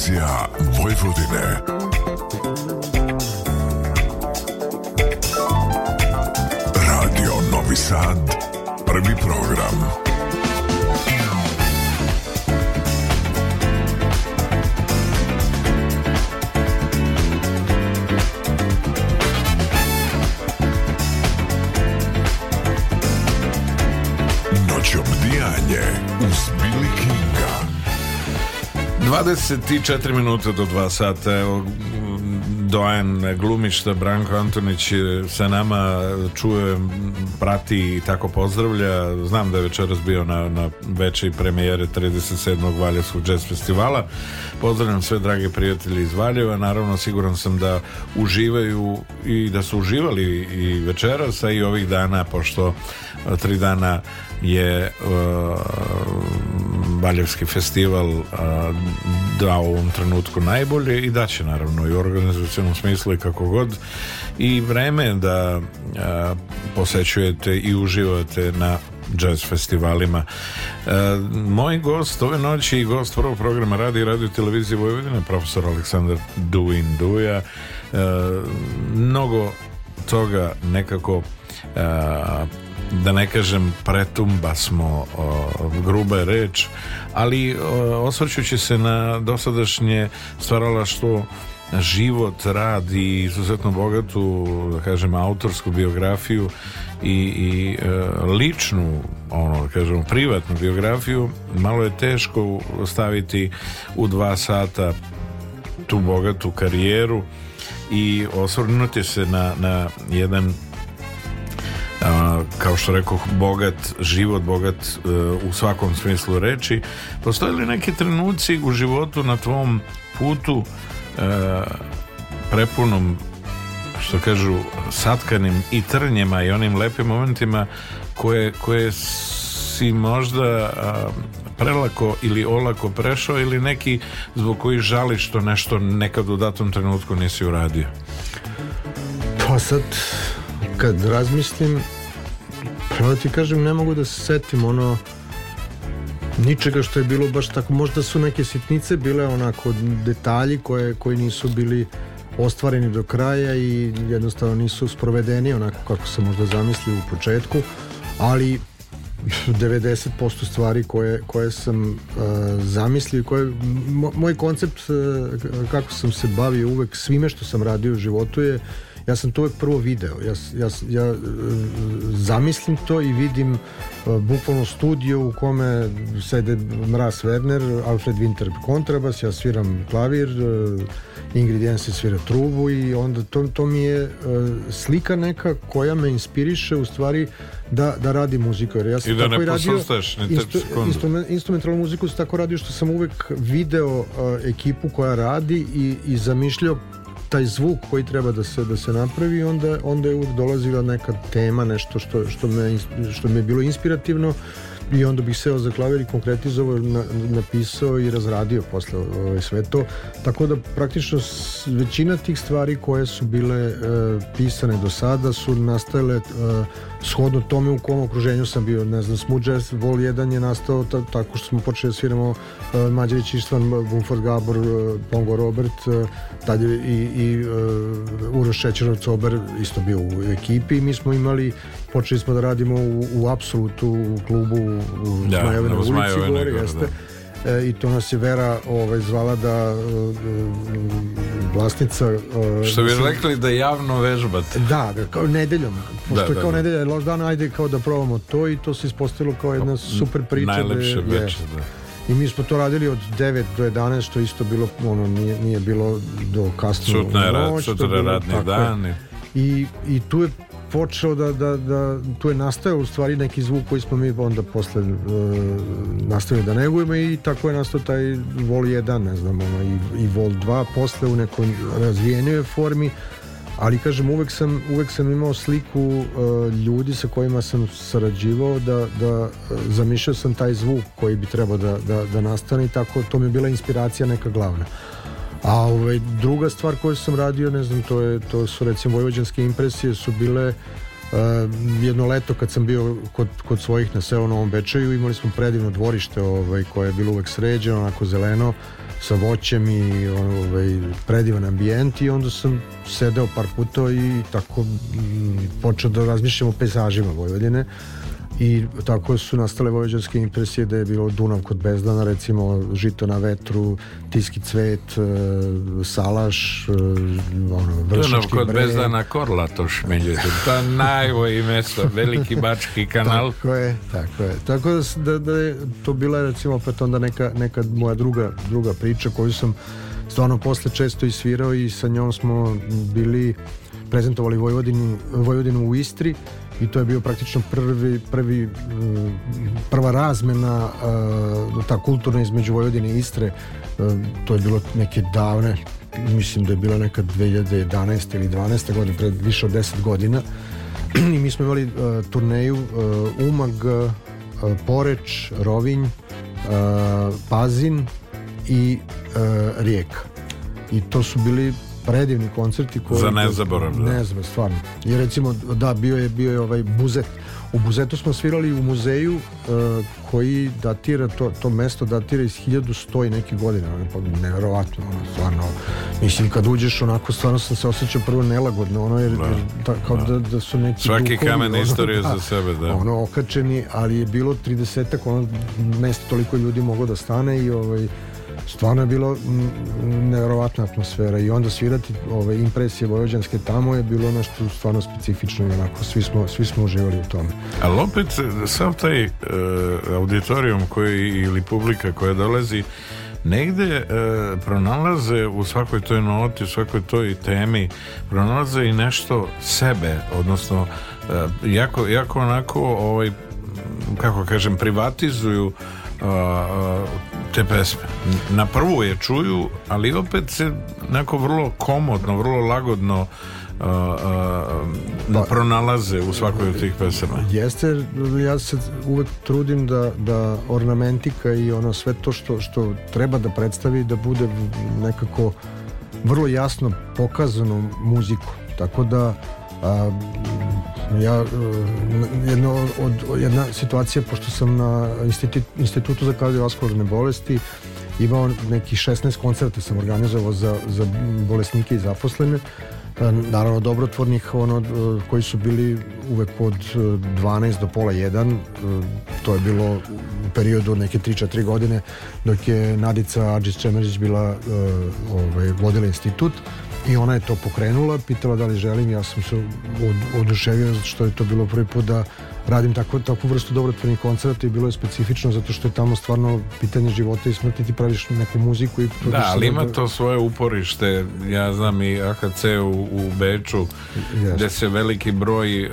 Ecclesia Vojvodine. Radio Novi Sad, prvi program. 24 minuta do 2 sata Evo, Dojan glumišta Branko Antonić sa nama čuje, prati i tako pozdravlja. Znam da je večeras bio na, na veći premijere 37. Valjevskog jazz festivala. Pozdravljam sve drage prijatelje iz Valjeva. Naravno siguran sam da uživaju i da su uživali i večeras, a i ovih dana pošto tri dana je uh, Baljevski festival a, da u ovom trenutku najbolje i da daće naravno i u organizacijalnom smislu i kako god i vreme da a, posećujete i uživate na jazz festivalima. E, moj gost ove noći i gost prvog programa radi i radio televizije Vojvodine, profesor Aleksandar Duin Duja. E, mnogo toga nekako e, da ne kažem pretumba smo o, grube reč ali osvrćući se na dosadašnje stvarala što život, rad i izuzetno bogatu, da kažem, autorsku biografiju i, i e, ličnu, ono, da kažemo, privatnu biografiju, malo je teško staviti u dva sata tu bogatu karijeru i osvrnuti se na, na jedan kao što rekao, bogat život, bogat e, u svakom smislu reči. Postoje li neki trenuci u životu na tvom putu e, prepunom što kažu satkanim i trnjima i onim lepim momentima koje, koje si možda prelako ili olako prešao ili neki zbog koji žališ što nešto nekad u datom trenutku nisi uradio? Pa sad kad razmislim Pravo da ti kažem, ne mogu da se setim ono ničega što je bilo baš tako, možda su neke sitnice bile onako detalji koje, koji nisu bili ostvareni do kraja i jednostavno nisu sprovedeni onako kako se možda zamislio u početku, ali 90% stvari koje, koje sam uh, zamislio koje, moj koncept uh, kako sam se bavio uvek svime što sam radio u životu je uh, ja sam to uvek prvo video. Ja, ja, ja e, zamislim to i vidim e, bukvalno studio u kome sede Mraz Werner, Alfred Winter kontrabas, ja sviram klavir, e, Ingrid Jensen svira trubu i onda to, to mi je slika neka koja me inspiriše u stvari da, da radi muziku. Jer ja sam I da tako ne posustaš ni instru, instrument, Instrumentalnu muziku sam tako radio što sam uvek video uh, ekipu koja radi i, i zamišljao taj zvuk koji treba da se da se napravi onda onda je uvek dolazila neka tema nešto što što me što me je bilo inspirativno i onda bih seo za klavir i konkretizovao, na, napisao i razradio posle ovaj, sve to. Tako da praktično većina tih stvari koje su bile e, pisane do sada su nastale e, eh, shodno tome u kom okruženju sam bio, ne znam, Smooth Jazz Vol 1 je nastao ta, tako što smo počeli da sviramo uh, e, Mađerić Ištvan, Bumford Gabor, uh, e, Pongo Robert, uh, tad i, i uh, Uroš Šećerov Cober isto bio u ekipi i mi smo imali, počeli smo da radimo u, u Absolutu, u klubu u, u da, Zmajevenoj ulici, gore, jeste. Da, da e, i to nas je Vera ovaj, zvala da e, e, vlasnica... E, što bi rekli da javno vežbate. Da, da, kao nedeljom. Pošto da, je da, kao da, nedelja loš dan, ajde kao da probamo to i to se ispostavilo kao jedna pa, super priča. Da najlepše večer, da. I mi smo to radili od 9 do 11, što isto bilo, ono, nije, nije bilo do kasno. Čutna je rad, čutra radni dan. I, I tu je počeo da, da, da tu je nastao u stvari neki zvuk koji smo mi onda posle e, nastavili da negujemo i tako je nastao taj vol 1 ne znam ono, i, i vol 2 posle u nekoj razvijenoj formi ali kažem uvek sam, uvek sam imao sliku uh, ljudi sa kojima sam sarađivao da, da uh, zamišljao sam taj zvuk koji bi trebao da, da, da nastane i tako to mi je bila inspiracija neka glavna A ovaj, druga stvar koju sam radio, ne znam, to, je, to su recimo vojvođanske impresije su bile Uh, jedno leto kad sam bio kod, kod svojih na selu Novom Bečaju imali smo predivno dvorište ovaj, koje je bilo uvek sređeno, onako zeleno sa voćem i ovaj, predivan ambijent i onda sam sedeo par puta i tako m, mm, počeo da razmišljam o pejzažima Vojvodine i tako su nastale vojeđanske impresije da je bilo Dunav kod Bezdana recimo žito na vetru tiski cvet e, salaš e, ono, Dunav kod bre. Bezdana Korla to šmelje to najvoji mesto veliki bački kanal tako je, tako je tako da, da, da je to bila recimo opet onda neka, neka moja druga, druga priča koju sam stvarno posle često i svirao i sa njom smo bili prezentovali Vojvodinu, Vojvodinu u Istri i to je bio praktično prvi, prvi mm, prva razmena eh, ta kulturna između Vojvodine i Istre eh, to je bilo neke davne mislim da je bilo neka 2011. ili 12. godine pred više od 10 godina i mi smo imali eh, turneju Umag Poreč, Rovinj Pazin i Rijeka i to su bili predivni koncerti koji za nezaboravno. Ne znam, stvarno. I recimo da bio je bio je ovaj Buzet. U Buzetu smo svirali u muzeju uh, koji datira to, to mesto datira iz 1100 i neke godine, ono pa neverovatno, ono, stvarno. Mislim kad uđeš onako stvarno sam se osjećao prvo nelagodno, ono jer, da, da, kao da. da, da su neki Svaki dukovi, kamen ono, istorije da, za sebe, da. Ono okačeni, ali je bilo 30 ono mesto toliko ljudi moglo da stane i ovaj stvarno je bilo mm, neverovatna atmosfera i onda svirati ove ovaj, impresije vojvođanske tamo je bilo nešto stvarno specifično i onako svi smo, svi smo uživali u tome. Al opet sav taj e, auditorijum koji ili publika koja dolazi negde e, pronalaze u svakoj toj noti, u svakoj toj temi pronalaze i nešto sebe, odnosno e, jako, jako onako ovaj, kako kažem privatizuju Uh, te pesme. Na prvu je čuju, ali opet se neko vrlo komodno, vrlo lagodno Uh, uh, pa- pronalaze u svakoj od tih pesama. Jeste, ja se uvek trudim da, da ornamentika i ono sve to što, što treba da predstavi da bude nekako vrlo jasno pokazano muziku. Tako da a, Ja, e, jedno od, jedna situacija, pošto sam na institut, Institutu za kardiovaskularne bolesti imao neki 16 koncerta sam organizovao za, za bolesnike i zaposlene, e, naravno dobrotvornih ono, e, koji su bili uvek od 12 do pola 1 to je bilo u periodu neke 3-4 godine dok je Nadica Adžić Čemerić bila ovaj, vodila institut I ona je to pokrenula, pitala da li želim, ja sam se oduševio zato što je to bilo prvi put da radim tako, takvu vrstu dobrotvornih koncerta i bilo je specifično zato što je tamo stvarno pitanje života i smrti ti praviš neku muziku i da, ali ima da... to svoje uporište ja znam i AKC u, u Beču yes. gde se veliki broj uh,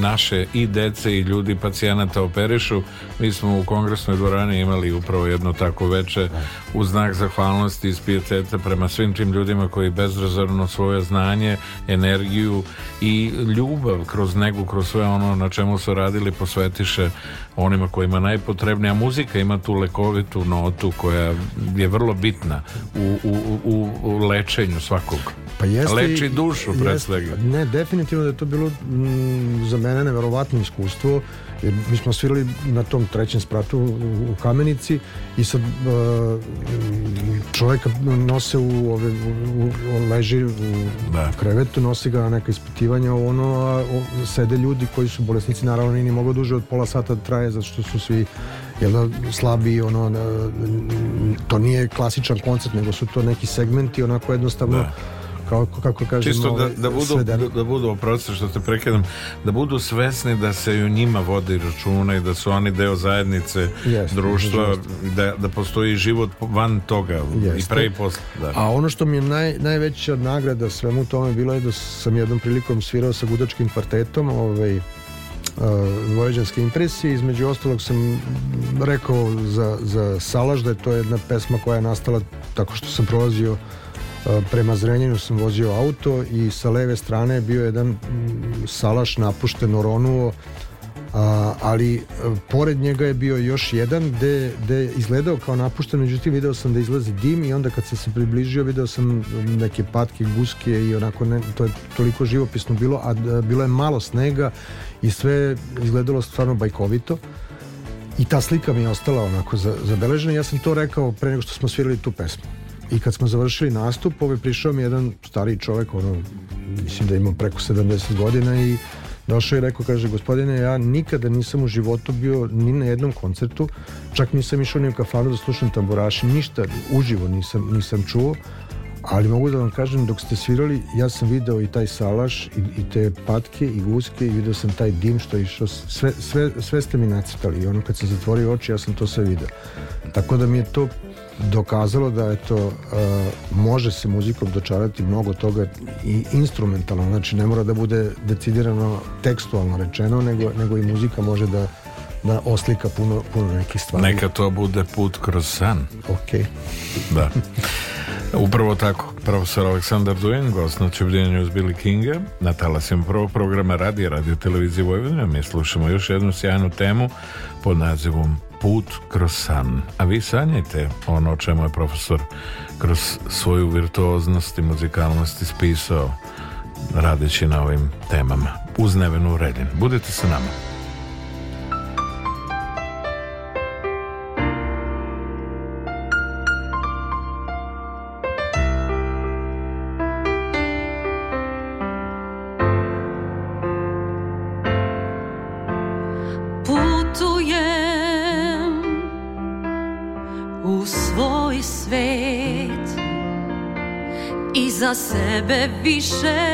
naše i dece i ljudi pacijenata operišu mi smo u kongresnoj dvorani imali upravo jedno tako veče da. u znak zahvalnosti iz pijeteta prema svim tim ljudima koji bezrezervno svoje znanje energiju i ljubav kroz negu, kroz sve ono na čemu su radili posvetiše onima kojima najpotrebnija muzika ima tu lekovitu notu koja je vrlo bitna u, u, u, u lečenju svakog pa jeste, leči dušu jeste, pre svega ne definitivno da je to bilo m, mm, za mene neverovatno iskustvo mi smo svirali na tom trećem spratu u Kamenici i sad e, čovjek nose u, ove, u, leži u da. krevetu, nosi ga na neka ispitivanja, ono, a sede ljudi koji su bolesnici, naravno nije ne mogu duže od pola sata da traje, zato što su svi jel da, slabi, ono, to nije klasičan koncert, nego su to neki segmenti, onako jednostavno da kao, kako kažem, Čisto ovaj, da, da, budu, sve da-, da, budu, oprosti što te prekidam, da budu svesni da se i u njima vodi računa i da su oni deo zajednice, Jeste, društva, da, da postoji život van toga Jeste. i pre i posle. Da. A ono što mi je naj, najveća nagrada svemu tome bilo je da sam jednom prilikom svirao sa gudačkim kvartetom, ovaj, uh, vojeđanske impresije. Između ostalog sam rekao za, za Salažde, to je jedna pesma koja je nastala tako što sam prolazio E, prema Zrenjanju sam vozio auto i sa leve strane je bio jedan mm, salaš napušteno ronuo a, ali e, pored njega je bio još jedan gde, gde je izgledao kao napušten međutim video sam da izlazi dim i onda kad sam se približio video sam neke patke guske i onako ne, to je toliko živopisno bilo a e, bilo je malo snega i sve izgledalo stvarno bajkovito i ta slika mi je ostala onako zabeležena ja sam to rekao pre nego što smo svirali tu pesmu I kad smo završili nastup, ovaj prišao mi jedan stariji čovek, ono, mislim da ima preko 70 godina i došao i rekao, kaže, gospodine, ja nikada nisam u životu bio ni na jednom koncertu, čak nisam išao ni u kafanu da slušam tamburaše, ništa uživo nisam, nisam čuo, ali mogu da vam kažem, dok ste svirali, ja sam video i taj salaš, i, i te patke, i guske, i video sam taj dim što je išao, sve, sve, sve ste mi nacrtali i ono kad sam zatvorio oči, ja sam to sve video. Tako da mi je to dokazalo da je to e, može se muzikom dočarati mnogo toga i instrumentalno, znači ne mora da bude decidirano tekstualno rečeno, nego, nego i muzika može da da oslika puno, puno neke stvari. Neka to bude put kroz san. Ok. Da. Upravo tako, profesor Aleksandar Dujen, gost na čebdjenju uz Billy Kinga, na talasima prvog programa radi, radio televizije Vojvodina. Mi slušamo još jednu sjajnu temu pod nazivom put kroz san. A vi sanjajte ono o čemu je profesor kroz svoju virtuoznost i muzikalnost ispisao radeći na ovim temama. Uz Nevenu Redin. Budite sa nama. Bewisze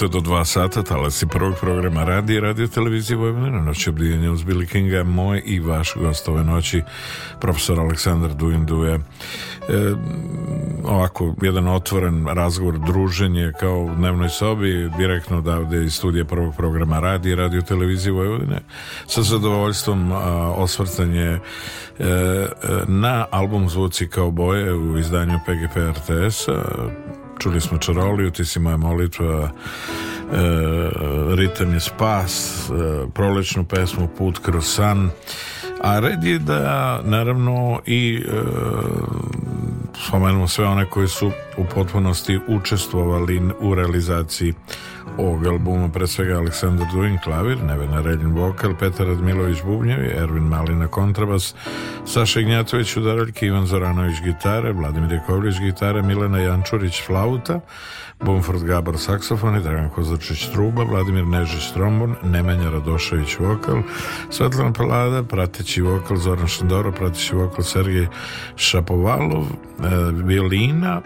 minuta do dva sata talasi prvog programa radi radio televizije Vojvodine Vojvodina noći obdijanje uz Billy Kinga moj i vaš gost ove noći profesor Aleksandar Duin Duje e, ovako jedan otvoren razgovor druženje kao u dnevnoj sobi direktno odavde iz studija prvog programa radi radio televizije Vojvodine sa zadovoljstvom a, osvrtanje e, e, na album Zvuci kao boje u izdanju PGP RTS-a Čuli smo čaroliju, ti si moja molitva, e, ritam je spas, e, prolećnu pesmu Put kroz san, a red je da naravno i e, spomenemo sve one koji su u potpunosti učestvovali u realizaciji ovog albuma pre svega Aleksandar Duin klavir, Nevena Reljin vokal, Petar Radmilović bubnjevi, Ervin Malina kontrabas, Saša Ignjatović udaraljke, Ivan Zoranović gitare, Vladimir Jakovlić gitare, Milena Jančurić flauta, Bumford Gabor saksofon i Dragan Kozačić truba, Vladimir Nežić trombon, Nemanja Radošević vokal, Svetlana Palada, prateći vokal Zoran Šandoro, prateći vokal Sergej Šapovalov, e, violina,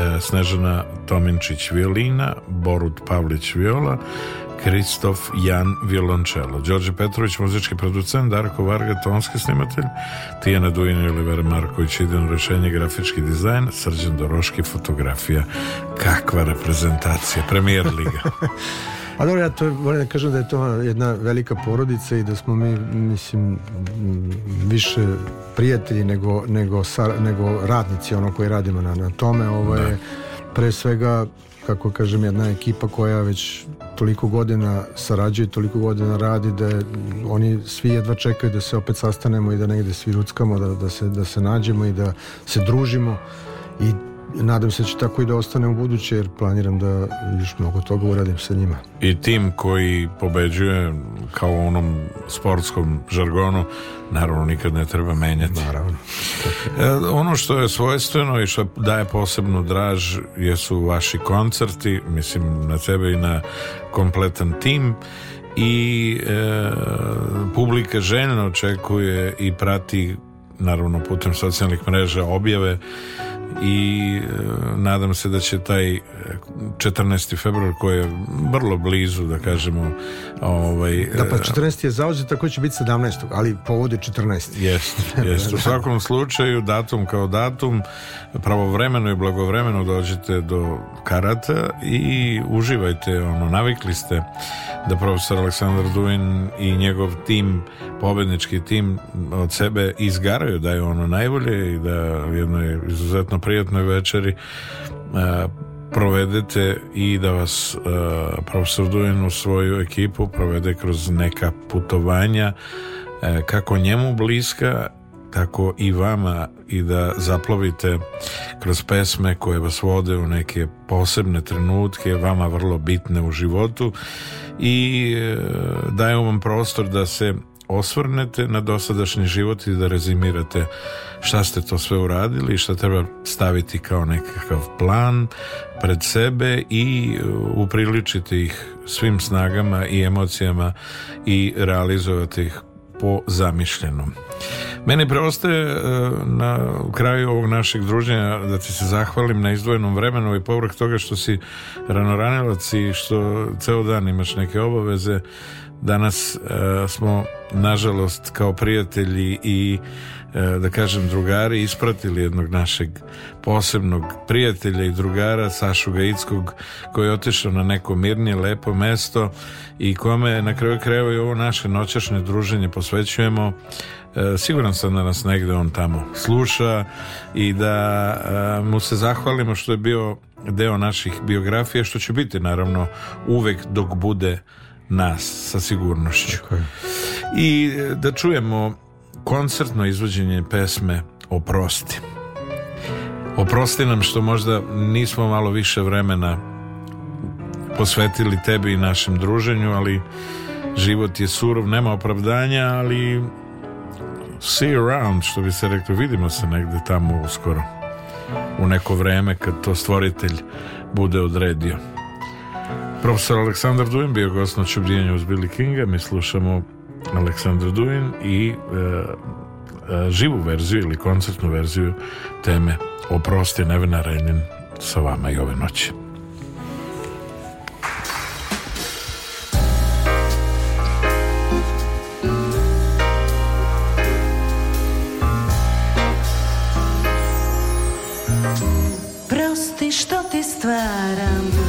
E, Snežana Tominčić violina, Borut Pavlić viola, Kristof Jan Violončelo, Đorđe Petrović muzički producent, Darko Varga tonski snimatelj, Tijana Dujin i Olivera Marković idejno rešenje grafički dizajn, Srđan Doroški fotografija. Kakva reprezentacija, premijer liga. A pa dobro, ja to volim da kažem da je to jedna velika porodica i da smo mi, mislim, više prijatelji nego, nego, sa, nego radnici, ono koji radimo na, na tome. Ovo je, da. pre svega, kako kažem, jedna ekipa koja već toliko godina sarađuje, toliko godina radi da je, oni svi jedva čekaju da se opet sastanemo i da negde svi ruckamo, da, da, se, da se nađemo i da se družimo i Nadam se da će tako i da ostane u buduće jer planiram da još mnogo toga uradim sa njima. I tim koji pobeđuje kao u onom sportskom žargonu naravno nikad ne treba menjati. Naravno. E, ono što je svojstveno i što daje posebnu draž jesu vaši koncerti, mislim na tebe i na kompletan tim i e, publika željno očekuje i prati naravno putem socijalnih mreža objave i e, nadam se da će taj 14. E, februar koji je vrlo blizu da kažemo ovaj, e, da pa 14. je zauzet tako će biti 17. ali povode 14. Jest, jest. u da. svakom slučaju datum kao datum pravovremeno i blagovremeno dođete do karata i uživajte ono, navikli ste da profesor Aleksandar Duin i njegov tim pobednički tim od sebe izgaraju da je ono najbolje i da jedno je izuzetno prijatnoj večeri e, provedete i da vas e, profesor Dujan u svoju ekipu provede kroz neka putovanja e, kako njemu bliska tako i vama i da zaplovite kroz pesme koje vas vode u neke posebne trenutke, vama vrlo bitne u životu i daju vam prostor da se osvrnete na dosadašnji život i da rezimirate šta ste to sve uradili i šta treba staviti kao nekakav plan pred sebe i uh, upriličiti ih svim snagama i emocijama i realizovati ih po zamišljenom. Meni preostaje uh, na kraju ovog našeg druženja da ti se zahvalim na izdvojenom vremenu i povrh toga što si ranoranelac i što ceo dan imaš neke obaveze Danas uh, smo, nažalost, kao prijatelji i, uh, da kažem, drugari ispratili jednog našeg posebnog prijatelja i drugara, Sašu Gajickog, koji je otišao na neko mirnije, lepo mesto i kome na kraju krajeva i ovo naše noćašnje druženje posvećujemo. Uh, siguran sam da nas negde on tamo sluša i da mu se zahvalimo što je bio deo naših biografija, što će biti naravno uvek dok bude nas sa sigurnošću. Okay. I e, da čujemo koncertno izvođenje pesme Oprosti. Oprosti nam što možda nismo malo više vremena posvetili tebi i našem druženju, ali život je surov, nema opravdanja, ali see around, što bi se reklo, vidimo se negde tamo uskoro u neko vreme kad to stvoritelj bude odredio. Profesor Aleksandar Duin bio gost na čebrijenju uz Billy Kinga. Mi slušamo Aleksandar Duin i e, e, živu verziju ili koncertnu verziju teme Oprosti Nevena Renin sa vama i ove noći. Prosti što ti stvaram